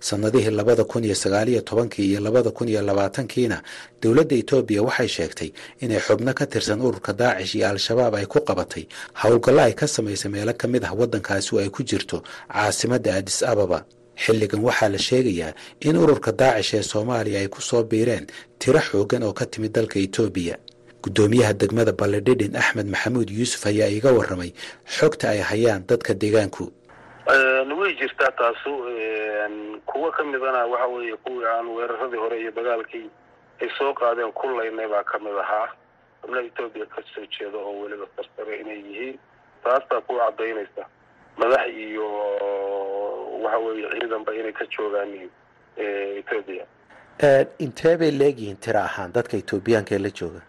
sannadihii labada kun iyo sagaaliyo tobankii iyo labada kun iyo labaatankiina dowladda etoobiya waxay sheegtay inay xubno ka tirsan ururka daacish iyo al-shabaab ay ku qabatay howlgallo ay ka samaysay meelo ka mid ah waddankaasi oo ay ku jirto caasimadda adis ababa. Xilligan waxaa la sheegayaa in ururka daacish ee soomaaliya ay ku soo biireen tiro xooggan oo ka timid dalka etoobiya guddoomiyaha degmada balledhidhin axmed maxamuud yuusuf ayaa iiga warramay xogta ay hayaan dadka deegaanku way jirtaa taasu kuwo ka midana waxa weeye kuwii aan weeraradii hore iyo dagaalkii ay soo qaadeen ku laynay baa ka mid ahaa. Xubna etoobiya ka soo jeeda oo weliba sarsare inay yihiin. Taastaa ku caddaynaysa. Madax iyo waxa weeye ciidanba inay ka joogaan etoobiya intee bay leegyihiin tiro ahaan dadka etoobiyaanka ee la jooga?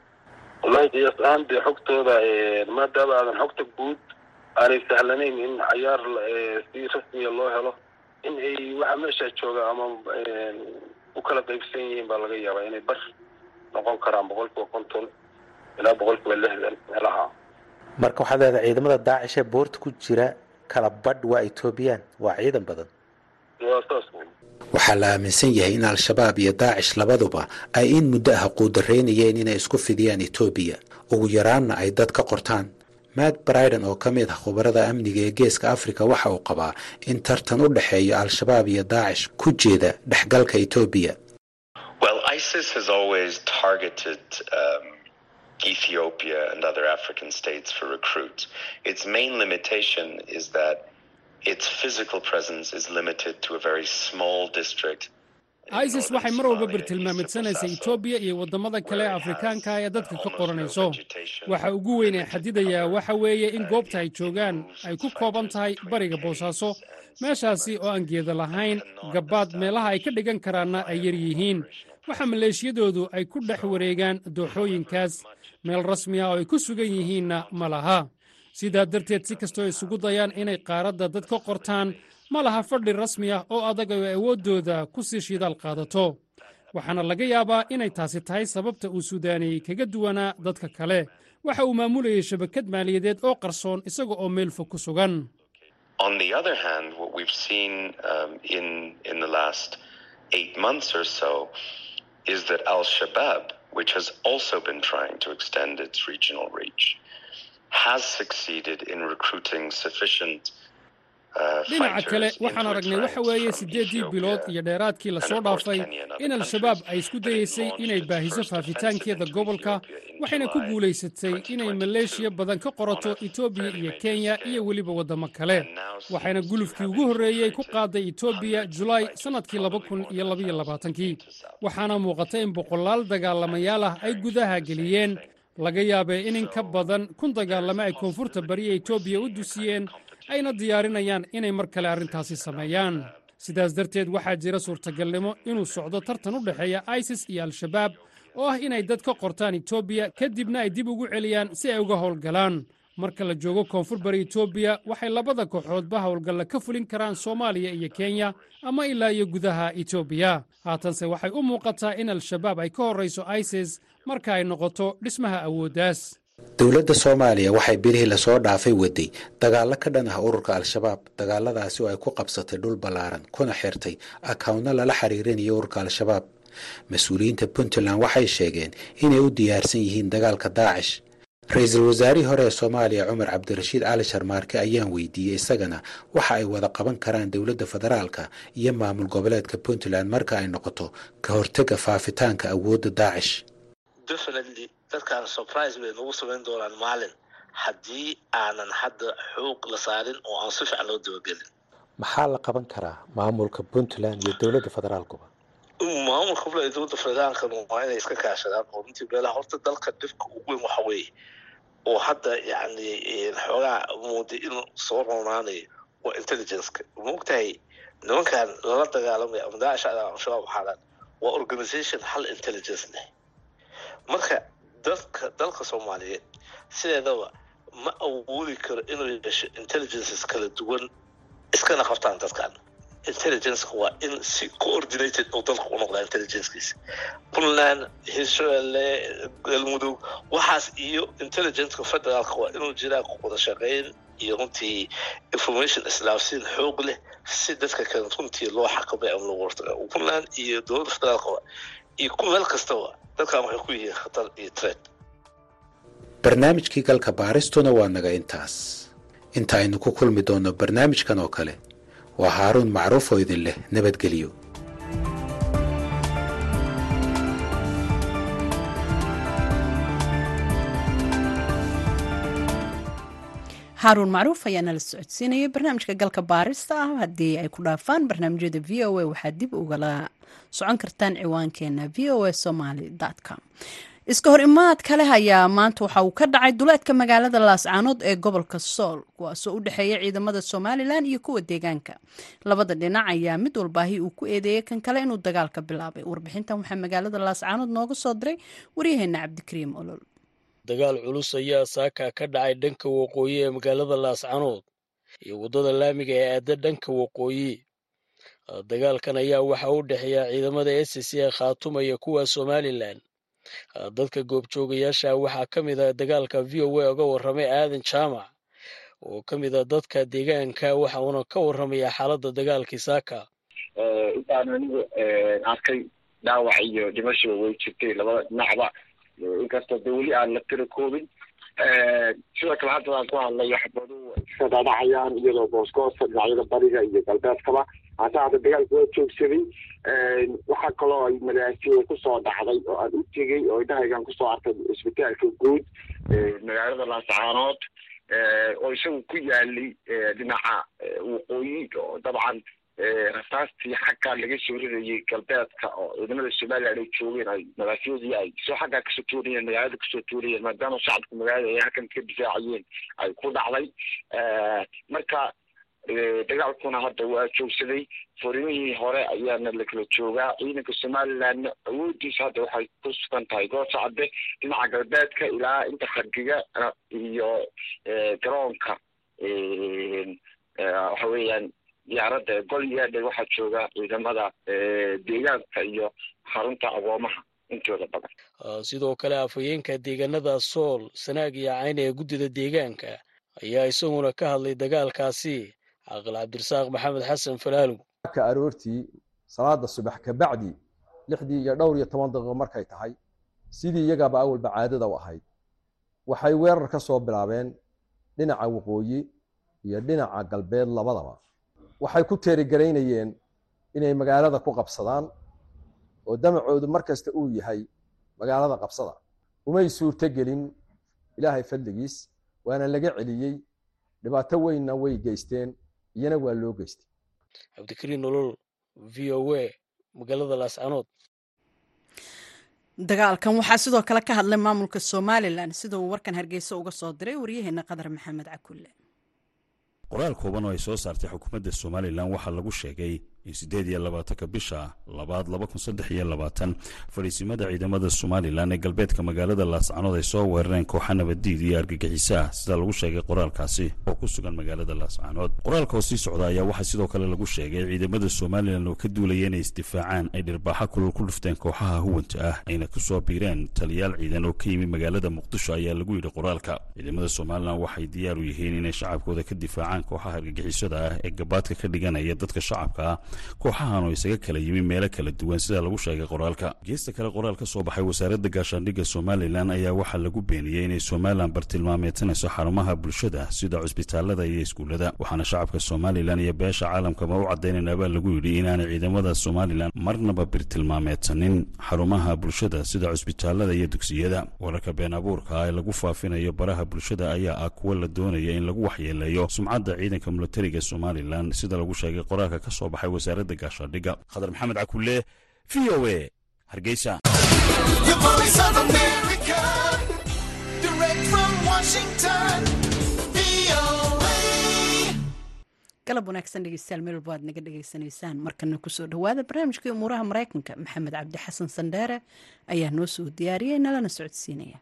Wallahi qiyaas ahaan dee xogtooda maadaama aadan xogta guud aanay sahlanayn in cayaar si rasmiya loo helo in ay waxa meesha jooga ama u kala qaybsan yihiin baa laga yaabaa inay bar noqon karaan boqol kiiba konton ilaa boqol kiiba lixdan meelaha. Marka waxaad leedahay ciidamada daacish ee boorta ku jira kala badh waa etoobiyaan waa ciidan badan. Waxaa la aaminsan yahay in al-shabaab iyo daacish labaduba ay in muddo ah quudaraynayeen inay isku fidiyaan etoobiya ugu yaraanna ay dad ka qortaan matt briden oo ka mid ah khubarada amniga ee geeska africa waxa uu qabaa in tartan u dhexeeyo al-shabaab iyo daacish ku jeeda dhexgalka etoobiya Isis waxay mar walba bartilmaamidsanaysa etoobiya iyo waddamada kale afrikaanka ee dadka ka qoranayso. Waxa ugu weyn ee xadidayaa waxa weeye in goobta ay joogaan ay ku kooban tahay bariga boosaaso. Meeshaasi oo aan geeda lahayn gabbaad meelaha ay ka dhigan karaanna ay yar yihiin. Waxa maleeshiyadoodu ay ku dhex wareegaan dooxooyinkaas. Meel rasmi ah oo ay ku sugan yihiinna ma laha. Sidaa darteed si kastoo isugu dayaan inay qaaradda dad ka qortaan ma laha fadhi rasmi ah oo adag oo awooddooda ku sii shidaal qaadato. Waxaana laga yaabaa inay taasi tahay sababta uu suudaaniyey kaga duwanaa dadka kale. Waxa uu maamulayay shabakad maaliyadeed oo qarsoon isaga oo meel fog ku sugan dhinaca kale waxaan aragnay waxa weeye siddeeddii bilood iyo dheeraadkii la soo dhaafay in al-shabaab ay isku dayeysay inay baahiso faafitaankeeda gobolka waxayna ku guulaysatay inay maleeshiya badan ka qorato etoobiya iyo kenya iyo weliba waddamo kale. Waxayna gulufkii ugu horreeyey ku qaaday etoobiya julaay sannadkii laba kun iyo labaiyo labaatankii waxaana muuqata in boqolaal dagaalamayaal ah ay gudaha geliyeen. laga yaabee in in ka badan kun dagaalamo ay koonfurta bariya etoobiya u dusiyeen ayna diyaarinayaan inay mar kale arrintaasi sameeyaan. Sidaas darteed waxaa jira suurtagalnimo inuu socdo tartan u dhexeeya isis iyo al-shabaab oo ah inay dad ka qortaan etoobiya kadibna ay dib ugu celiyaan si ay uga howlgalaan. Marka la joogo koonfur bari etoobiya waxay labada kooxoodba howlgalla ka fulin karaan soomaaliya iyo kenya ama ilaa iyo gudaha etoobiya haatanse waxay u muuqataa in al-shabaab ay ka horrayso isis marka ay noqoto dhismaha awooddaas dowladda soomaaliya waxay bilihii la soo dhaafay waday. Dagaallo ka dhan ah ururka al-shabaab dagaaladaasi oo ay ku qabsatay dhul ballaaran kuna xirtay akawntna lala xiriirinayo ururka al-shabaab. Mas'uuliyiinta puntland waxay sheegeen inay u diyaarsan yihiin dagaalka daacish ra'iisul wasaarihii hore ee soomaaliya cumar cabdirashiid cali sharmaarke ayaan weydiiyey isagana waxa ay wada qaban karaan dowladda federaalka iyo maamul goboleedka puntland marka ay noqoto ka hortega faafitaanka awoodda daacish dadkaan surprise bay nagu samayn doonaan maalin haddii aanan hadda xoog la saarin oo aan si fiican loo dabagelin maxaa la qaban karaa maamulka puntland iyo dowladda federaalkuba maamulka puntland dowladda federaalkana waa inay iska kaashadaan oo runtii meelaha horta dalka dhibka ugu weyn waxa weeye. Oo hadda yacni xoogaa mooday inuu soo roonaanayo waa intelligenceka. Maogtahay nimankan lala dagaalamaya ama daacish al-shabaab waxaadan waa organization hal intelligence leh mar dalka soomaaliyeed sideedaba ma awoodi karo inuu yeesho intelligences kala duwan iskana qabtaan dadkan intelligenceka waa in si coordinated uu dalka u noqdaa intelligencekiisa puntland hirshabelle galmudug waxaas iyo intelligenceka federaalka waa inuu jiraa wada shaqeyn iyo runtii information islaafsiin xoog leh si dadka kale runtii loo xakamay ama loo wartaga puntland iyo dowladda federaalka iyo ku meel kastaba dadkan waxay ku yihiin khatar iyo tred barnaamijkii galka baaristuna waa naga intaas. Inta aynu ku kulmi doonno barnaamijkan oo kale waa haaruun macruuf oo idin leh nabadgelyo haaruun macruuf ayaa nala socodsiinayay barnaamijka galka baarista ah. Haddii ay ku dhaafaan barnaamijyada v o a waxaad dib ugala socon kartaan ciwaankeena v o a somaly com. Iska hor imaad kale ayaa maanta waxa uu ka dhacay duleedka magaalada laascaanood ee gobolka sool kuwaasoo u dhexeeya ciidamada somalilan iyo kuwa deegaanka. Labada dhinac ayaa mid walbaahi uu ku eedeeyay kan kale inuu dagaalka bilaabay. Warbixintan waxaa magaalada laascaanood nooga soo diray waryaheena cabdikariim olol dagaal culus ayaa saaka ka dhacay dhanka waqooyi ee magaalada laascanood iyo waddada laamiga ee aada dhanka waqooyi dagaalkan ayaa waxaa u dhexeeya ciidamada s c ee khaatumaya kuwa somalilan dadka goobjoogayaasha waxaa ka mid a dagaalka v o a uga warramay aadan jaamac oo ka mid a dadka deegaanka waxa uuna ka warramayaa xaaladda dagaalkii saaka intaan anigu arkay dhaawac iyo dhimashiba way jirtay labada dhinacba. Inkastoo de weli aan la tira koobin sidoo kale hadda aan ku hadlayo xabadu iska dhaadhacayaan iyadoo goosgoosta dhinacyada bariga iyo galbeedkaba hase hadda dagaalka waa joogsaday waxaa kaloo ay madaasiya ku soo dhacday oo aan u tegey oo indhahaygaan ku soo arkay isbitaalka guud magaalada laascaanood oo isagu ku yaalay dhinaca waqooyi oo dabcan rasaastii xaggaa laga soo rirayay galbeedka oo ciidamada somalilan ay joogeen ay madaafyadii ay soo xaggaa ka soo tuurayeen magaalada ka soo tuurayeen maadaama shacabka magaalada ay halkan ka difaacayeen ay ku dhacday. Marka dagaalkuna hadda waa joogsaday. Furimihii hore ayaana lakala joogaa. Ciidanka somalilandna awoodiisa hadda waxay ku sugan tahay goosa cadde dhinaca galbeedka ilaa inta hargiga iyo garoonka waxa weeyaan diyaaradda golyaadhe waxaa jooga ciidamada deegaanka iyo xarunta agoomaha intooda badan. Sidoo kale afhayeenka deegaanada sool sanaag iyo cayn ee guddida deegaanka ayaa isaguna ka hadlay dagaalkaasi caqil cabdirasaaq maxamed xasan falaalug ka aroortii salaada subax kabacdi lixdii iyo dhowr iyo toban daqiiqo markay tahay sidii iyagaaba awalba caadada u ahayd. Waxay weerar ka soo bilaabeen dhinaca waqooyi iyo dhinaca galbeed labadaba waxay ku teerigaraynayeen inay magaalada ku qabsadaan oo damacoodu mar kasta uu yahay magaalada qabsada. Umay suurto gelin ilaahay fadligiis waana laga celiyey. Dhibaato weynna way geysteen iyana waa loo geystay. Cabdikariin nolol v o a magaalada laascanood dagaalkan waxaa sidoo kale ka hadlay maamulka somalilan sida uu warkan hargeysa uga soo diray waryaheena qadar maxamed cakulle qoraal kooban oo ay soo saartay xukuumadda somalilan waxaa lagu sheegay in siddeed iyo labaatanka bisha labaad laba kun saddex iyo labaatan. Fadhiisimada ciidamada somalilan ee galbeedka magaalada laascanood ay soo weerareen kooxa nabaddiid iyo argagixiso ah sida lagu sheegay qoraalkaasi oo ku sugan magaalada laascanood qoraalka oo sii socda ayaa waxaa sidoo kale lagu sheegay ciidamada somalilan oo ka duulaya inay isdifaacaan ay dhirbaaxo kulul ku dhufteen kooxaha huwanta ah ayna ku soo biireen taliyaal ciidan oo ka yimi magaalada muqdisho ayaa lagu yidhi qoraalka. Ciidamada somalilan waxay diyaar u yihiin inay shacabkooda ka difaacaan kooxaha argagixisada ah ee gabaadka ka dhiganaya dadka shacabka ah kooxahan oo isaga kala yimi meelo kala duwan sida lagu sheegay qoraalka. Geesta kale qoraal ka soo baxay wasaaradda gaashaandhigga somalilan ayaa waxaa lagu beeniyey inay somalilan bartilmaameedsanayso xarumaha bulshada sida cusbitaalada iyo iskuullada waxaana shacabka somalilan iyo beesha caalamkaba u caddaynaynaabaa lagu yidhi inaanay ciidamada somalilan marnaba birtilmaameedsanin xarumaha bulshada sida cusbitaalada iyo dugsiyada wararka been abuurka ee lagu faafinayo baraha bulshada ayaa ah kuwa la doonaya in lagu waxyeeleeyo sumcadda ciidanka militariga somalilan sida lagu sheegay qoraalka ka soo baxay wasaaradda gaashaandhigga khadar maxamed cakulle v o a. Hargeysa. Galab wanaagsan dhegeystayaal meel walba aad naga dhegeysanaysaan markana ku soo dhawaada barnaamijkii umuuraha maraykanka maxamed cabdi xasan sandheere ayaa noo soo diyaariyey nalana socodsiinaya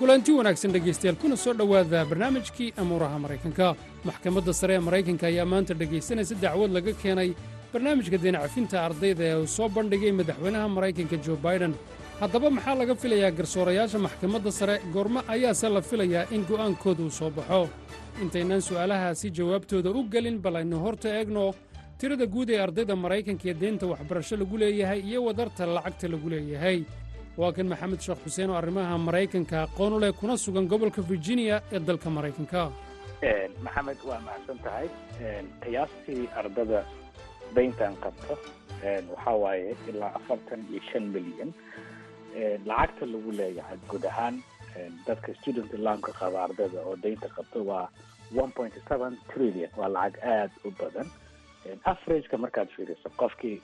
kulanti wanaagsan dhegaystayaal. Kuna soo dhowaada barnaamijkii amuuraha maraykanka. Maxkamadda sare ee maraykanka ayaa maanta dhegaysanaysa dacwad laga keenay barnaamijka deencafinta ardayda ee uu soo bandhigay madaxweynaha maraykanka jo baiden haddaba maxaa laga filayaa garsoorayaasha maxkamadda sare? Goormo ayaase la filayaa in go'aankooda uu soo baxo. Intaynaan su'aalahaasi jawaabtooda u gelin bal aynu horta eegno tirada guud ee ardayda maraykanka ee deenta waxbarasho lagu leeyahay iyo wadarta lacagta lagu leeyahay waa kan maxamed sheekh xuseen oo arrimaha maraykanka aqoon u leh kuna sugan gobolka virginia ee dalka maraykanka. Maxamed waa mahadsan tahay. Qiyaastii ardada dayntan qabto waxaa waaye ilaa afartan iyo shan milyan. Lacagta lagu leeyahay guud ahaan dadka student loanka qaba ardada oo daynta qabto waa one point seven trillion. Waa lacag aada u badan. Averageka markaad fiiriso qofkii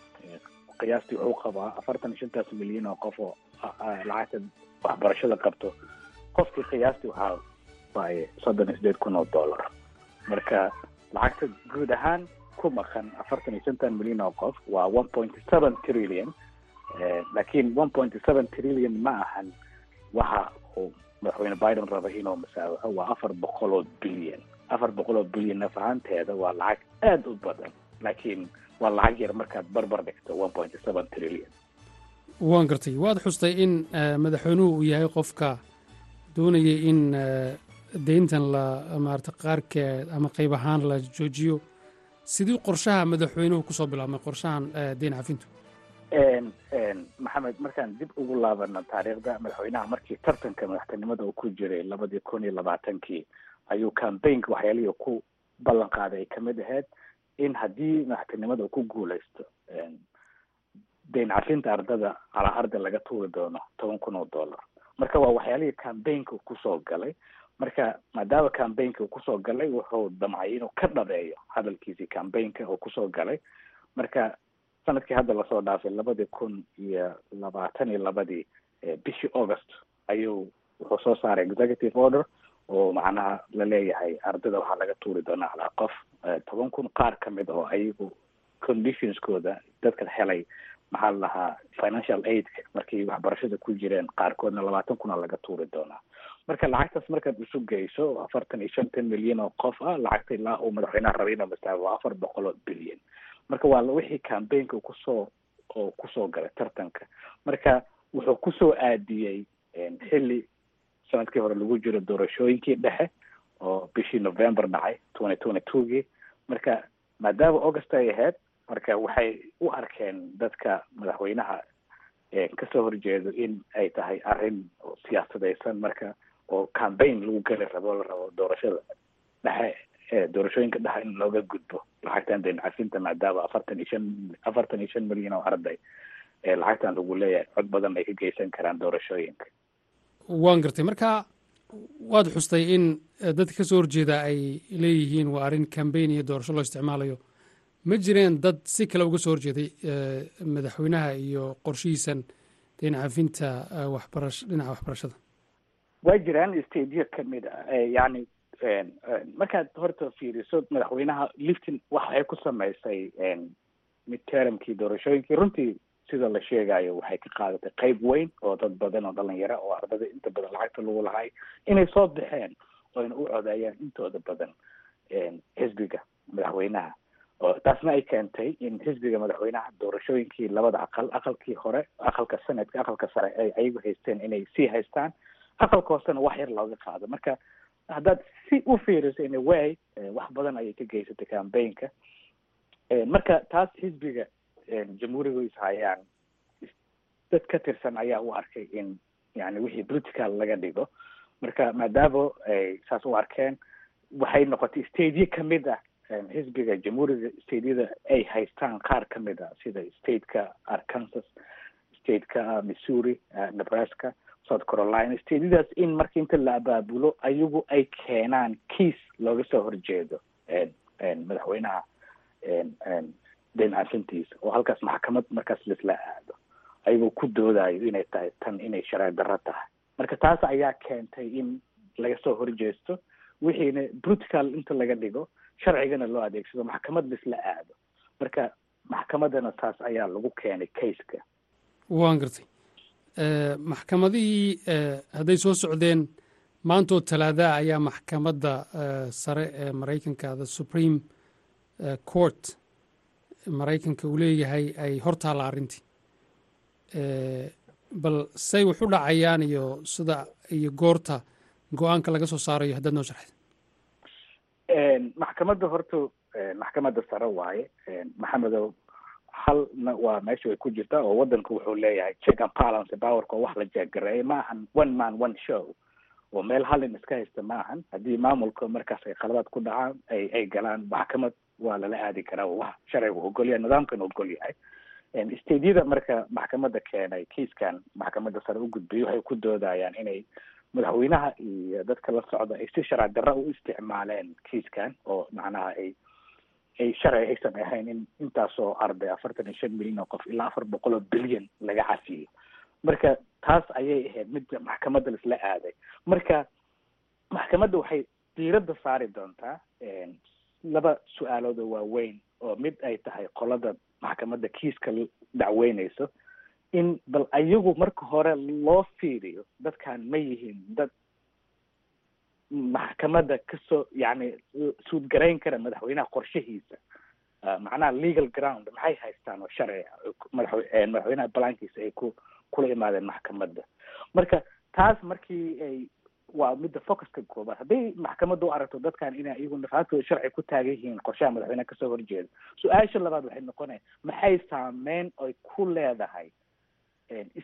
qiyaastii wuxuu qabaa afartan iyo shantaas milyan oo qof oo lacagta waxbarashada qabto qofkii qiyaastii waxaa waaye soddon iyo sideed kun oo dollar marka lacagta guud ahaan ku maqan afartan iyo shantan milyan oo qof waa one point seven trillion. laakiin one point seven trillion ma ahan waxa uu madaxweyne biden raba inuu masaawaxo waa afar boqol oo bilyan afar boqol oo bilyan naf ahaanteeda waa lacag aada u badan laakiin waa lacag yar markaad barbar dhigto one point seven trillion waan gartay. Waad xustay in madaxweynuhu uu yahay qofka doonayay in deyntan la maarata qaarkeed ama qayb ahaan la joojiyo. Sidii qorshaha madaxweynuhu ku soo bilaabmay qorshahan deyn cafintu maxamed markaan dib ugu laabano taariikhda madaxweynaha markii tartanka madaxtinimada uu ku jiray labadii kun iyo labaatankii ayuu cambaynka waxyaalihii ku ballan qaaday. Ay ka mid ahayd in haddii madaxtinimada uu ku guuleysto deyn cafinta ardada calaa arda laga tuuri doono toban kun oo dollar. Marka waa waxyaalihii cambaynka ku soo galay. Marka maadaama cambaynka ku soo galay wuxuu damcay inuu ka dhabeeyo hadalkiisii cambaynka uu ku soo galay. Marka sannadkii hadda la soo dhaafay labadii kun iyo labaatan iyo labadii bishii august ayuu wuxuu soo saaray executive order oo macnaha la leeyahay ardada waxaa laga tuuri doonaa calaa qof. Toban kun qaar ka mid oo ayagu conditionskooda dadka helay maxaa la lahaa financial aidka markay waxbarashada ku jireen qaarkoodna labaatan kuna laga tuuri doonaa. Marka lacagtaas markaad isu geyso afartan iyo shantan milyan oo qof ah lacagta ilaa uu madaxweynaha rabay inuu mastaago waa afar boqol oo bilyan. Marka waa wixii cambaynka ku soo oo ku soo galay tartanka. Marka wuxuu ku soo aadiyey xilli sannadkii hore lagu jiro doorashooyinkii dhexe oo bishii november dhacay twenty twenty twogii marka maadaama august ay ahayd marka waxay u arkeen dadka madaxweynaha ka soo horjeedo in ay tahay arrin siyaasadaysan marka oo cambaign lagu geli rabo la rabo doorashada dhexe doorashooyinka dhexe in looga gudbo lacagtan deyn cafinta maadaama afartan iyo shan afartan iyo shan milyan oo arday lacagtan lagu leeyahay cod badan ay ka geysan karaan doorashooyinka. Waan gartay. Marka waad xustay in dadka ka soo horjeeda ay leeyihiin waa arrin cambaign iyo doorasho loo isticmaalayo ma jireen dad si kale uga soo horjeeday madaxweynaha iyo qorshihiisan deyn cafinta waxbarash dhinaca waxbarashada? Waa jiraan stadio ka mid a yani markaad horta fiiriso madaxweynaha liftin waxay ku samaysay midtermkii doorashooyinkii runtii sida la sheegayo waxay ka qaadatay qeyb weyn oo dad badan oo dhalinyaro oo ardada inta badan lacagta lagu lahay inay soo baxeen oo ayna u codeeyaan intooda badan xisbiga madaxweynaha taasna ay keentay in xisbiga madaxweynaha doorashooyinkii labada aqal aqalkii hore aqalka sanadka aqalka sare ay ayagu haysteen inay sii haystaan. Aqalka hoosena wax yar looga qaado. Marka haddaad si u fiiriso in way wax badan ayay ka geysatay cambaynka marka taas xisbiga jamhuuriga is hayaan dad ka tirsan ayaa u arkay in yani wixii political laga dhigo. Marka maadaama ay saas u arkeen waxay noqotay stadio ka mid ah xisbiga jamhuuriga stateyada ay haystaan qaar ka mid a sida stateka arkansas stateka missouri nebraska south carolina. Stateyadaas in marka inta la abaabulo ayagu ay keenaan kiis looga soo horjeedo madaxweynaha deyn cafintiisa oo halkaas maxkamad markaas laisla aado. Ayagoo ku doodayo inay tahay tan inay sharci darro tahay. Marka taas ayaa keentay in laga soo horjeesto wixiina political inta laga dhigo sharcigana loo adeegsado maxkamad laisla aado. Marka maxkamadana taas ayaa lagu keenay kayska waan gartay. Maxkamadihii hadday soo socdeen maantoo talaadaha ayaa maxkamadda sare ee maraykanka the supreme court maraykanka uu leeyahay ay hortaalla arrintii. Bal say wax u dhacayaan iyo sida iyo goorta go'aanka laga soo saarayo haddaad noo sharxid. Maxkamadda horta maxkamadda sare waaye maxamedow halna waa meesha way ku jirtaa oo wadanku wuxuu leeyahay check and balance powerka oo wax la jeeggareeyay ma ahan one man one show. Oo meel halin iska haysta ma ahan. Haddii maamulka markaas ay qaladaad ku dhacaan ay ay galaan maxkamad waa lala aadi karaa wax sharcigu ogol yahay nidaamkan ogol yahay stadeyada marka maxkamadda keenay kiiskan maxkamadda sare u gudbiyay waxay ku doodayaan inay madaxweynaha iyo dadka la socda ay si sharci darra u isticmaaleen kiiskan oo macnaha ay ay sharci aysan ahayn in intaasoo arday afartan iyo shan milyan oo qof ilaa afar boqol oo bilyan laga cafiyo marka taas ayay ahayd midda maxkamadda laisla aaday. Marka maxkamadda waxay diiradda saari doontaa laba su'aalood oo waaweyn oo mid ay tahay qolada maxkamadda kiiska dacweynayso in bal ayagu marka hore loo fiiriyo dadkan ma yihiin dad maxkamadda ka soo yani suudgarayn kara madaxweynaha qorshahiisa. Macnaha legal ground maxay haystaan oo sharci madax madaxweynaha balaankiisa ay ku kula imaadeen maxkamadda. Marka taas markii ay waa midda focuska koobaad hadday maxkamadda u aragto dadkan inay iyagu nafaantooda sharci ku taagan yihiin qorshaha madaxweyneha ka soo horjeeda su'aasha labaad waxay noqonaya maxay saameyn ay ku leedahay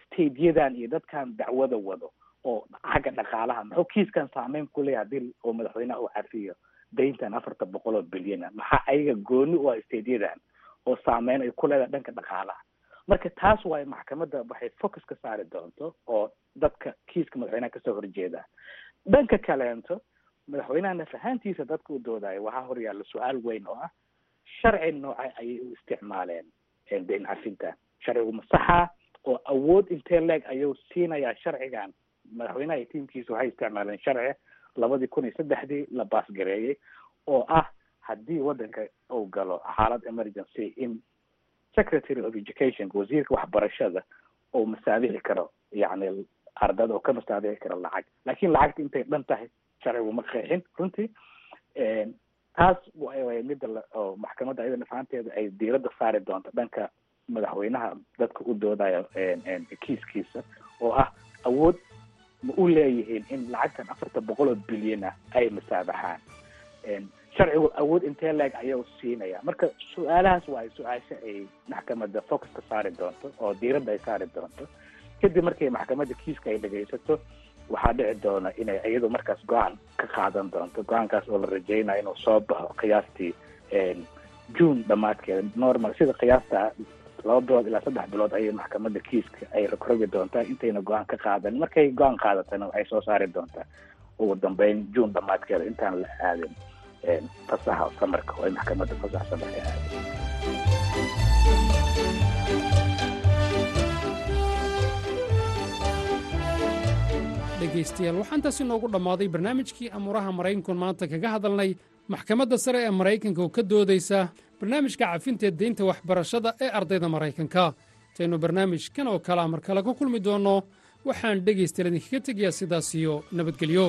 stateyadan iyo dadkan dacwada wado oo xagga dhaqaalaha muxuu kiiskan saameyn ku leeyahay haddii oo madaxweynaha uu cafiyo dayntan afartan boqol oo bilyan. Ah maxaa ayaga gooni u ah stateyadan oo saameyn ay ku leedahay dhanka dhaqaalaha? Marka taas waayo maxkamadda waxay focus ka saari doonto oo dadka kiiska madaxweynaha ka soo horjeeda. Dhanka kaleento madaxweynaha naf ahaantiisa dadka u doodayo waxaa horyaalla su'aal weyn oo ah sharci nooca ayay u isticmaaleen? Dayn cafintan sharcigu masaxa oo awood intee leeg ayuu siinayaa sharcigan. Madaxweynaha tiimkiisa waxay isticmaaleen sharci labadii kun iyo saddexdii la baasgareeyey oo ah haddii wadanka uu galo xaalad emergency in secretary of education wasiirka waxbarashada uu masaabixi karo yacni ardada oo ka masaabixi karo lacag. Laakiin lacagta intay dhan tahay sharcigu ma qeexin. Runtii taas way midda oo maxkamadda ayada nafaanteeda ay diiradda saari doonto dhanka madaxweynaha dadka u doodayo kiiskiisa oo ah awood ma u leeyihiin in lacagtan afartan boqol oo bilyan ah ay masaabaxaan. Sharcigu awood intee leeg ayaa siinaya marka su'aalahaas waa su'aasha ay maxkamadda focus ka saari doonto oo diiradda ay saari doonto. Kadib markay maxkamadda kiiska ay dhegaysato waxaa dhici doona inay iyadu markaas go'aan ka qaadan doonto. Go'aankaas oo la rajeynayo inuu soo baxo qiyaastii june dhamaadkeeda normal sida qiyaasta laba bilood ilaa saddex bilood ayay maxkamadda kiiska ay rogrogi doontaa intayna go'aan ka qaadan markay go'aan qaadatana waxay soo saari doontaa. Ugu dambeyn june dhamaadkeeda intaan la aadin fasaxa samarka oo ay maxkamadda fasax samarka aadin dhegaystayaal waxaan taasi noogu dhammaaday barnaamijkii amuuraha maraykanku maanta kaga hadalnay. Maxkamadda sare ee maraykanka oo ka doodaysa barnaamijka cafinteed deynta waxbarashada ee ardayda maraykanka. Intaynu barnaamijkan oo kalea mar kale ku kulmi doonno waxaan dhegaystayaal idinkaga tegayaa sidaas iyo nabadgelyo.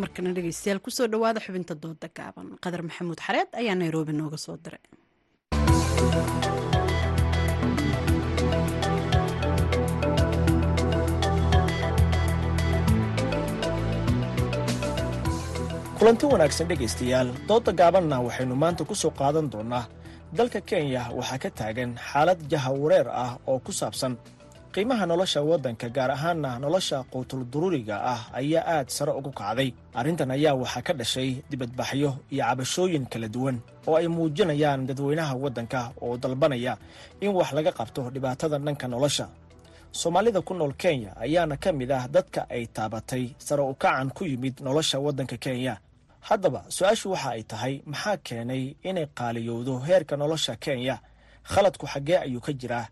Markana dhegaystayaal ku soo dhowaada xubinta dooda gaaban. Qadar maxamuud xareed ayaa nairobi nooga soo diray kulanti wanaagsan dhegaystayaal doodda gaabanna waxaynu maanta ku soo qaadan doonnaa. Dalka kenya waxaa ka taagan xaalad jahawareer ah oo ku saabsan qiimaha nolosha waddanka gaar ahaanna nolosha quutulduruuriga ah ayaa aad sare ugu kacday. Arrintan ayaa waxaa ka dhashay dibadbaxyo iyo cabashooyin kala duwan oo ay muujinayaan dadweynaha waddanka oo dalbanaya in wax laga qabto dhibaatada dhanka nolosha. Soomaalida ku nool kenya ayaana ka mid ah dadka ay taabatay sare u kacan ku yimid nolosha waddanka kenya haddaba su'aashu waxa ay tahay maxaa keenay inay qaaliyowdo heerka nolosha kenya? Khaladku xaggee ayuu ka jiraa.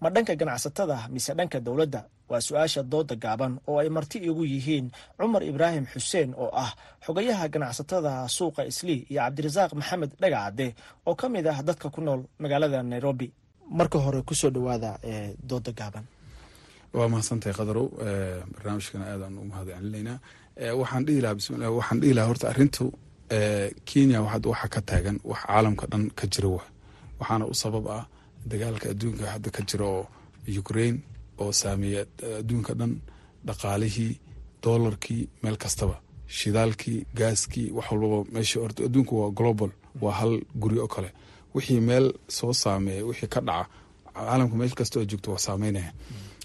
Ma dhanka ganacsatada mise dhanka dowladda? Waa su'aasha dooda gaaban oo ay marti igu yihiin cumar ibraahim xuseen oo ah xogayaha ganacsatada suuqa islii iyo cabdirasaaq maxamed dhagacadde oo ka mid ah dadka ku nool magaalada nairobi. Marka hore ku soo dhawaada dooda gaaban. Waa mahadsantahay qadarow. Barnaamijkana aadaan u mahad celinaynaa waxaan dhihi lahaa bismillah waxaan dhihi lahaa horta arrintu kenya hadda waxa ka taagan wax caalamka dhan ka jira wa. Waxaana u sabab ah dagaalka adduunka hadda ka jira oo ukraine oo saameeya adduunka dhan dhaqaalihii doolarkii meel kastaba shidaalkii gaaskii wax walbaba meesha horta adduunku waa global waa hal guri oo kale. Wixii meel soo saameeya wixii ka dhaca caalamka meel kasta oo joogto waa saameynaya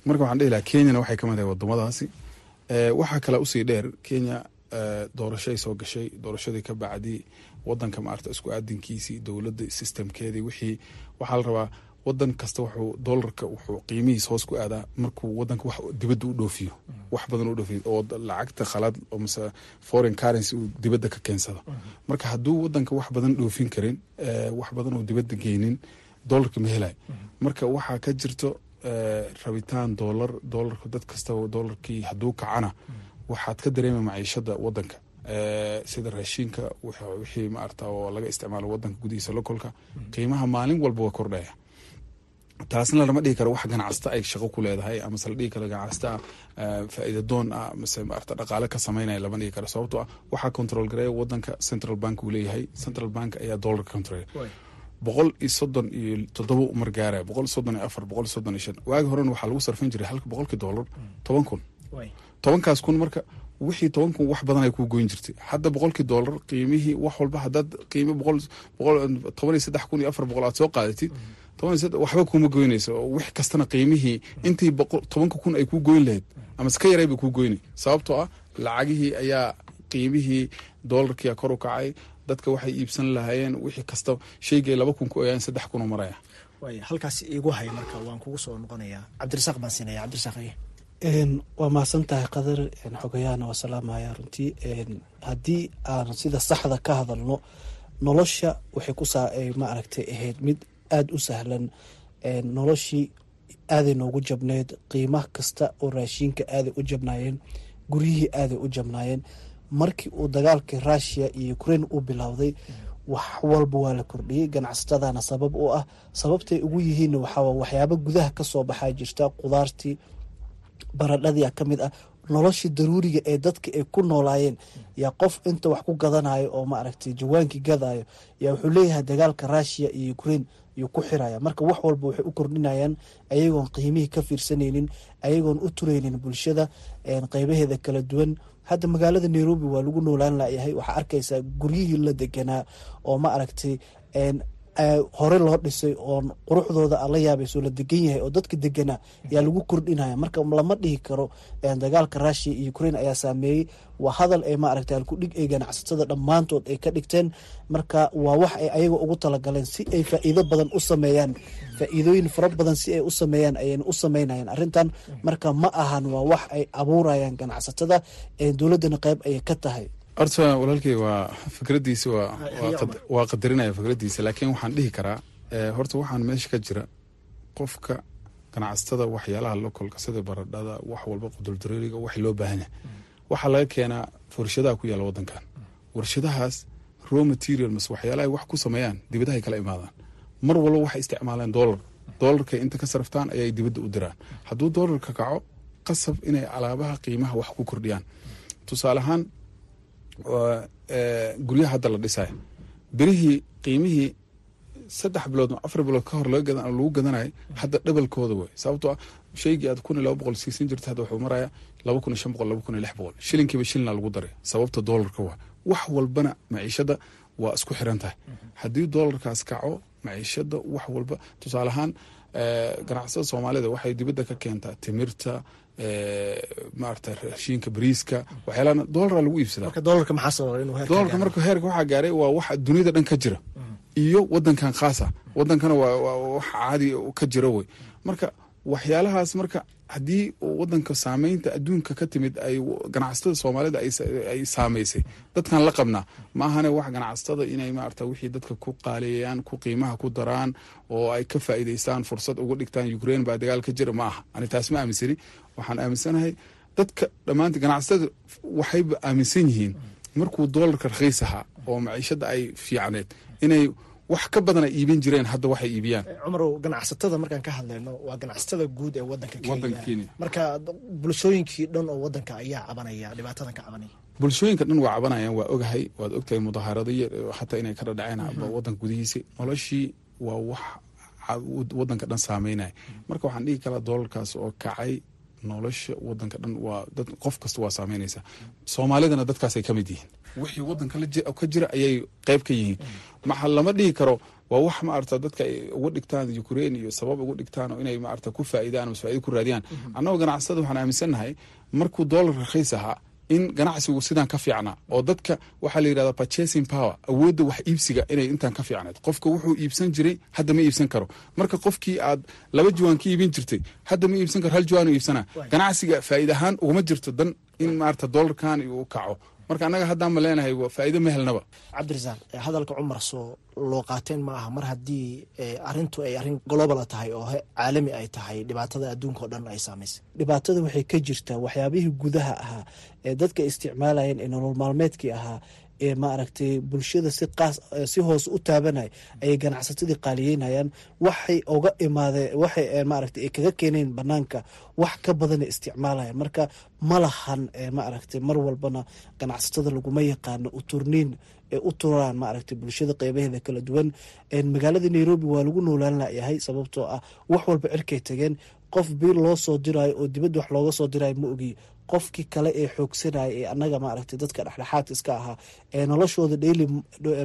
marka waxaan dhihi lahaa kenyana waxay ka mid tahay wadamadaasi waxaa kale u sii dheer kenya doorashay soo gashay doorashadii ka bacdi wadanka maarata isku aadinkiisii dowladda systemkeedii wixii waxaa la rabaa wadan kasta wuxuu doolarka wuxuu qiimihiis hoos ku aadaa markuu wadanka wax dibadda u dhoofiyo. Wax badan u dhoofiyo oo lacagta khalaad oo mase foreign currency uu dibadda ka keensado. Marka hadduu wadanka wax badan dhoofin karin wax badan uu dibadda geynin doolarka ma helay. Marka waxaa ka jirto rabitaan doolar doolarka dad kastaba doolarkii hadduu kacana waxaad ka dareema maciishada wadanka sida raashinka wixii maarata oo laga isticmaalo wadanka gudihiisa lokolka qiimaha maalin walba waa kordhaya. Taasna lama dhihi karo wax ganacsata ay shaqo ku leedahay amase la dhihi karo ganacsata faa'iida doon ah mase maarata dhaqaale ka sameynaya lama dhihi karo. Sababtoo ah waxaa control wadanka central bank uu leeyahay. Central bank ayaa doolarka control boqol iyo soddon iyo toddoba umar gaaraya boqol soddon iyo afar boqol soddon iyo shan. Waagi horena waxaa lagu sarfin jiray halka boqolkii doolar toban kun. Tobankaas kun marka wixii toban kun wax badan ay ku goyn jirtay. Hadda boqolkii doolar qiimihii wax walba haddaad qiimi boqol boqol toban iyo saddex kun iyo afar boqol aad soo qaadatid waxba kuma goynayso. Oo wix kastana qiimihii intii tobanka kun ay ku goyn lahayd ama iska yaray bay ku goynay sababtoo ah lacagihii ayaa qiimihii doolarkia kor u kacay dadka waxay iibsan lahaayeen wixii kasta shaygay laba kun ku oyaan saddex kun oo maraya. Waay halkaas iigu hay marka waan kugu soo noqonayaa. Cabdirasaaq baan siinaya cabdirasaaq waa mahadsan tahay qadar xogayahana waa salaamaya runtii haddii aan sida saxda ka hadalno nolosha waxay kusaa ma aragtay ahayd mid aada u sahlan. Noloshii aaday noogu jabneyd qiimaha kasta oo raashinka aaday u jabnaayeen guryihii aaday u jabnaayeen markii uu dagaalkii rushia iyo ukraine uu bilowday wax walba waa la kordhiyey. Ganacsatadana sabab u ah sababtay ugu yihiinna waxaa waxyaabo gudaha ka soo baxaa jirta. Qudaartii baradhadii ka mid ah noloshii daruuriga ee dadka ay ku noolaayeen. Yaa qof inta wax ku gadanayo oo maaragtay jawaankii gadayo yaa wuxuu leeyahay dagaalka rushia iyo ukraine yuu ku xiraya marka wax walba waxay u kordhinayaan ayagoon qiimihii ka fiirsanaynin ayagoon u turaynin bulshada qeybaheeda kala duwan hadda magaalada nairobi waa lagu noolaan layahay waxaa arkaysaa guryihii la deganaa oo ma aragtay hore loo dhisay oo quruxdooda ala yaabayso la degan yahay oo dadka deganaa yaa lagu kordhinaya. Marka lama dhihi karo dagaalka rushia iyo ukraine ayaa saameeyey. Waa hadal ay maaragta alkudhig ay ganacsatada dhammaantood ay ka dhigteen. Marka waa wax ay ayaga ugu talagaleen si ay faa'iido badan u sameeyaan. Faa'iidooyin fara badan si ay u sameeyaan ayayna u sameynayaan. Arrintan marka ma ahan waa wax ay abuurayaan ganacsatada dowladdana qeyb ayay ka tahay horta walaalkey waa fikradiisi waa qadarinaya fikradiisa laakiin waxaan dhihi karaa horta waxaan meesha ka jira qofka ganacsatada waxyaalaha lokolka sida baradhada wax walba quduldareeriga wax loo baahan yahay. Waxaa laga keenaa warshadaha ku yaalla wadankan warshadahaas raw material mas waxyaalaha wax ku sameeyaan dibadahay kala imaadaan. Mar walba waxay isticmaalaan doolar doolarkay inta ka saraftaan ayay dibadda u diraan. Hadduu doolarka kaco qasab inay alaabaha qiimaha wax ku kordhiyaan. Tusaale ahaan guryaha hadda la dhisaya berihii qiimihii saddex bilood afar bilood ka hor lagu gadanayo hadda dhabalkooda wey sababtoo ah shaygii aad kun iyo laba boqol siisan jirta hadda wuxuu maraya laba kun iyo shan boqol laba kun iyo lix boqol. Shilinkiiba shilina lagu daray sababta doolarka waa. Wax walbana maciishada waa isku xiran tahay haddii doolarkaas kaco maciishada wax walba tusaale ahaan ganacsatada soomaalida waxay dibadda ka keentaa timirta maarata raashinka bariiska waxyaalaha doolara lagu iibsadaa. Doolarka marka heerka waxaa gaaray waa wax duniyada dhan ka jira. Iyo wadankan khaasa. Wadankana waa wax caadi ka jira wey. Marka waxyaalahaas marka haddii wadanka saameynta adduunka ka timid ay ganacsatada soomaalida ay saameysay. Dadkan la qabnaa ma ahane wax ganacsatada inay maarata wixii dadka ku qaaleeyaan ku qiimaha ku daraan oo ay ka faa'iidaystaan fursad uga dhigtaan ukraine baa dagaal ka jira ma aha. Ani taas ma aaminsani. Waxaan aaminsanahay dadka dhammaanta ganacsatada waxayba aaminsan yihiin markuu doolarka rakhiis ahaa oo maciishada ay fiicneed inay wax ka badana iibin jireen hadda waxay iibiyaan. Cumarow ganacsatada markaan ka hadlayno waa ganacsatada guud ee wadanka kenya. Marka bulshooyinkii dhan oo wadanka ayaa cabanaya dhibaatadan ka cabanaya. Bulshooyinka dhan waa cabanayaan waa ogahay waad ogtahay mudaharado iyo xataa inay ka dhadhaceen wadanka gudihiisa. Noloshii waa wax wadanka dhan saameynaya marka waxaan dhihi karaa doolarkaas oo kacay nolosha wadanka dhan waa dad qof kasta waa saameynaysa soomaalidana dadkaasay ka mid yihiin wixii wadanka ka jira ayay qeyb ka yihiin. Maxa lama dhihi karo waa wax maarata dadka ay uga dhigtaan ukraine iyo sabab uga dhigtaan oo inay maarata ku faa'iidaan ama faa'iido ku raadiyaan. Annagoo ganacsada waxaan aaminsannahay markuu doolar rakhiis ahaa in ganacsigu sidaan ka fiicnaa oo dadka waxaa la yidhahdaa purchasing power awoodda wax iibsiga inay intaan ka fiicnayd. Qofka wuxuu iibsan jiray hadda ma iibsan karo. Marka qofkii aad laba juwaan ka iibin jirtay hadda ma iibsan karo hal juwaan uu iibsanaa. Ganacsiga faa'iid ahaan uguma jirto dan in maarata doolarkan uu kaco marka annaga haddaan ma leenahay faa'iido ma helnaba cabdirasaaq eh, hadalka cumar soo loo qaateen ma aha. Mar haddii eh, arrintu ay arrin global tahay oo caalami ay tahay dhibaatada adduunka oo dhan ay saamaysay. Dhibaatada waxay ka jirtaa waxyaabihii gudaha ahaa ee dadka isticmaalayeen ee nolol maalmeedkii ahaa ee maaragtay bulshada si qaas si hoose u taabanaya ayay ganacsatadii qaaliyeynayaan waxay oga imaadeen waxay maaragtay ay kaga keeneen banaanka wax ka badana isticmaalayaan. Marka ma lahan eh, maaragtay mar walbana ganacsatada laguma yaqaano uturniin ee u turaan maaragtay bulshada qeybaheeda kala duwan. Magaalada nairobi waa lagu noolaan layahay sababtoo ah wax walba cirkay tageen. Qof biil loo soo diraayo oo dibadda wax looga soo diraayo ma ogi qofkii kale ee xoogsanaya ee annaga maaragtay dadka dhexdhexaadka iska ahaa ee noloshooda daily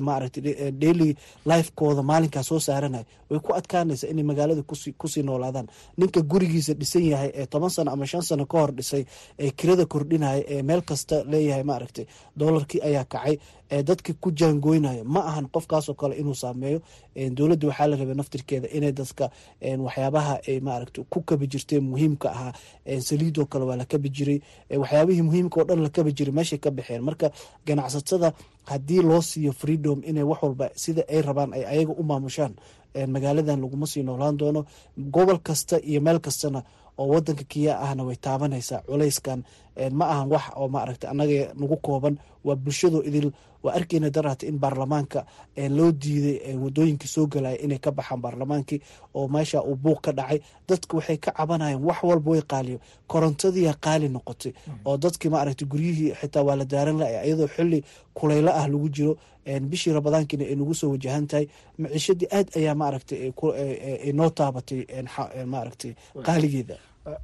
maaragtay daily lifekooda maalinkaa soo saaranaya way ku adkaanaysa inay magaalada kusi ku sii noolaadaan. Ninka gurigiisa dhisan yahay ee toban sano ama shan sano ka hor dhisay ee kirada kordhinaya ee meel kasta leeyahay maaragtay doolarkii ayaa kacay ee dadka ku jaangoynaya ma ahan qofkaasoo kale inuu saameeyo dowladda waxaa la rabay naftirkeeda inay dadka waxyaabaha ay maaragta ku kabi jirteen muhiimka ahaa saliidoo kale waa la kabi jiray waxyaabihii muhiimka oo dhan la kabi jiray meeshay ka baxeen. Marka ganacsatada haddii loo siiyo freedom inay wax walba sida ay rabaan ay ayaga u maamushaan magaaladan laguma sii noolaan doono. Gobol kasta iyo meel kastana oo wadanka kiya ahna way taabanaysaa culayskan ma ahan wax oo maaragta annaga nagu kooban. Waa bulshadoo idil waa arkeyna darata in baarlamaanka loo diiday waddooyinka soo galaya inay ka baxaan baarlamaankii oo meesha uu buuq ka dhacay. Dadka waxay ka cabanayaan wax walba way qaaliyo. Korontadiiya qaali noqotay oo dadkii maaragta guryihii xitaa waa la daaran laya iyadoo xili kulaylo ah lagu jiro. Bishii rabadaankiina ay nagu soo wajahan tahay. Maciishadii aad ayaa maaragta noo taabatay maaragtay qaaligeeda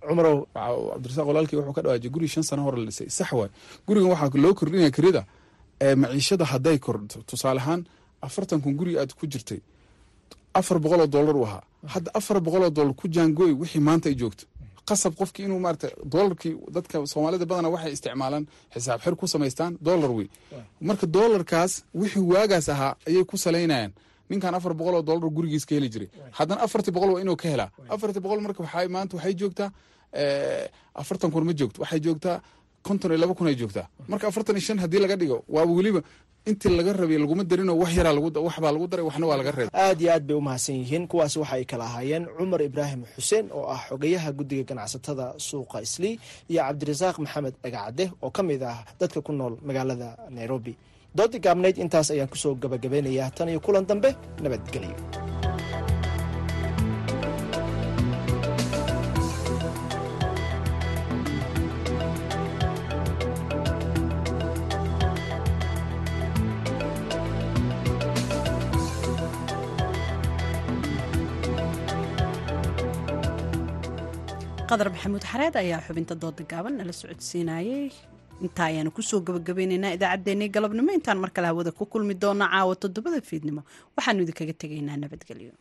cumarow cabdirasaaq walaalkii wuxuu ka dhawaajay guri shan sano hore la dhisay. Sax waay. Gurigan waxaa loo kordhinaya kirida maciishada hadday kordhto tusaale ahaan afartan kun guri aad ku jirtay afar boqol oo dollar u ahaa. Hadda afar boqol oo dollar ku jaangooy wixii maanta ay joogto. Qasab qofkii inuu maarata doolarkii dadka soomaalida badana waxay isticmaalaan xisaab xir ku samaystaan dollar wey marka doolarkaas wixii waagaas ahaa ayay ku salaynayaan ninkan afar boqol oo dollar gurigiis ka heli jiray. Haddana afartii boqol waa inuu ka helaa. Afartii boqol marka waxay maanta waxay joogtaa afartan kun ma joogto. Waxay joogtaa konton iyo laba kun ay joogtaa. Marka afartan iyo shan haddii laga dhigo waaba weliba intii laga rabay laguma darinoo wax yaraa waxbaa lagu daray waxna waa laga reebay aad iyo aad bay u mahadsan yihiin. Kuwaasi waxa ay kala ahaayeen cumar ibraahim xuseen oo ah xogayaha guddiga ganacsatada suuqa islii iyo cabdirasaaq maxamed dhagacade oo ka mid ah dadka ku nool magaalada nairobi doodii gaabnayd intaas ayaan ku soo gabagabeynayaa. Tan iyo kulan dambe nabadgelyo qadar maxamuud xareed ayaa xubinta dooda gaaban nala socodsiinayay intaa ayaanu ku soo gabagabeyneynaa idaacaddeenii galabnimo intaan mar kale hawada ku kulmi doona caawa toddobada fiidnimo. Waxaanu idinkaga tegaynaa nabadgelyo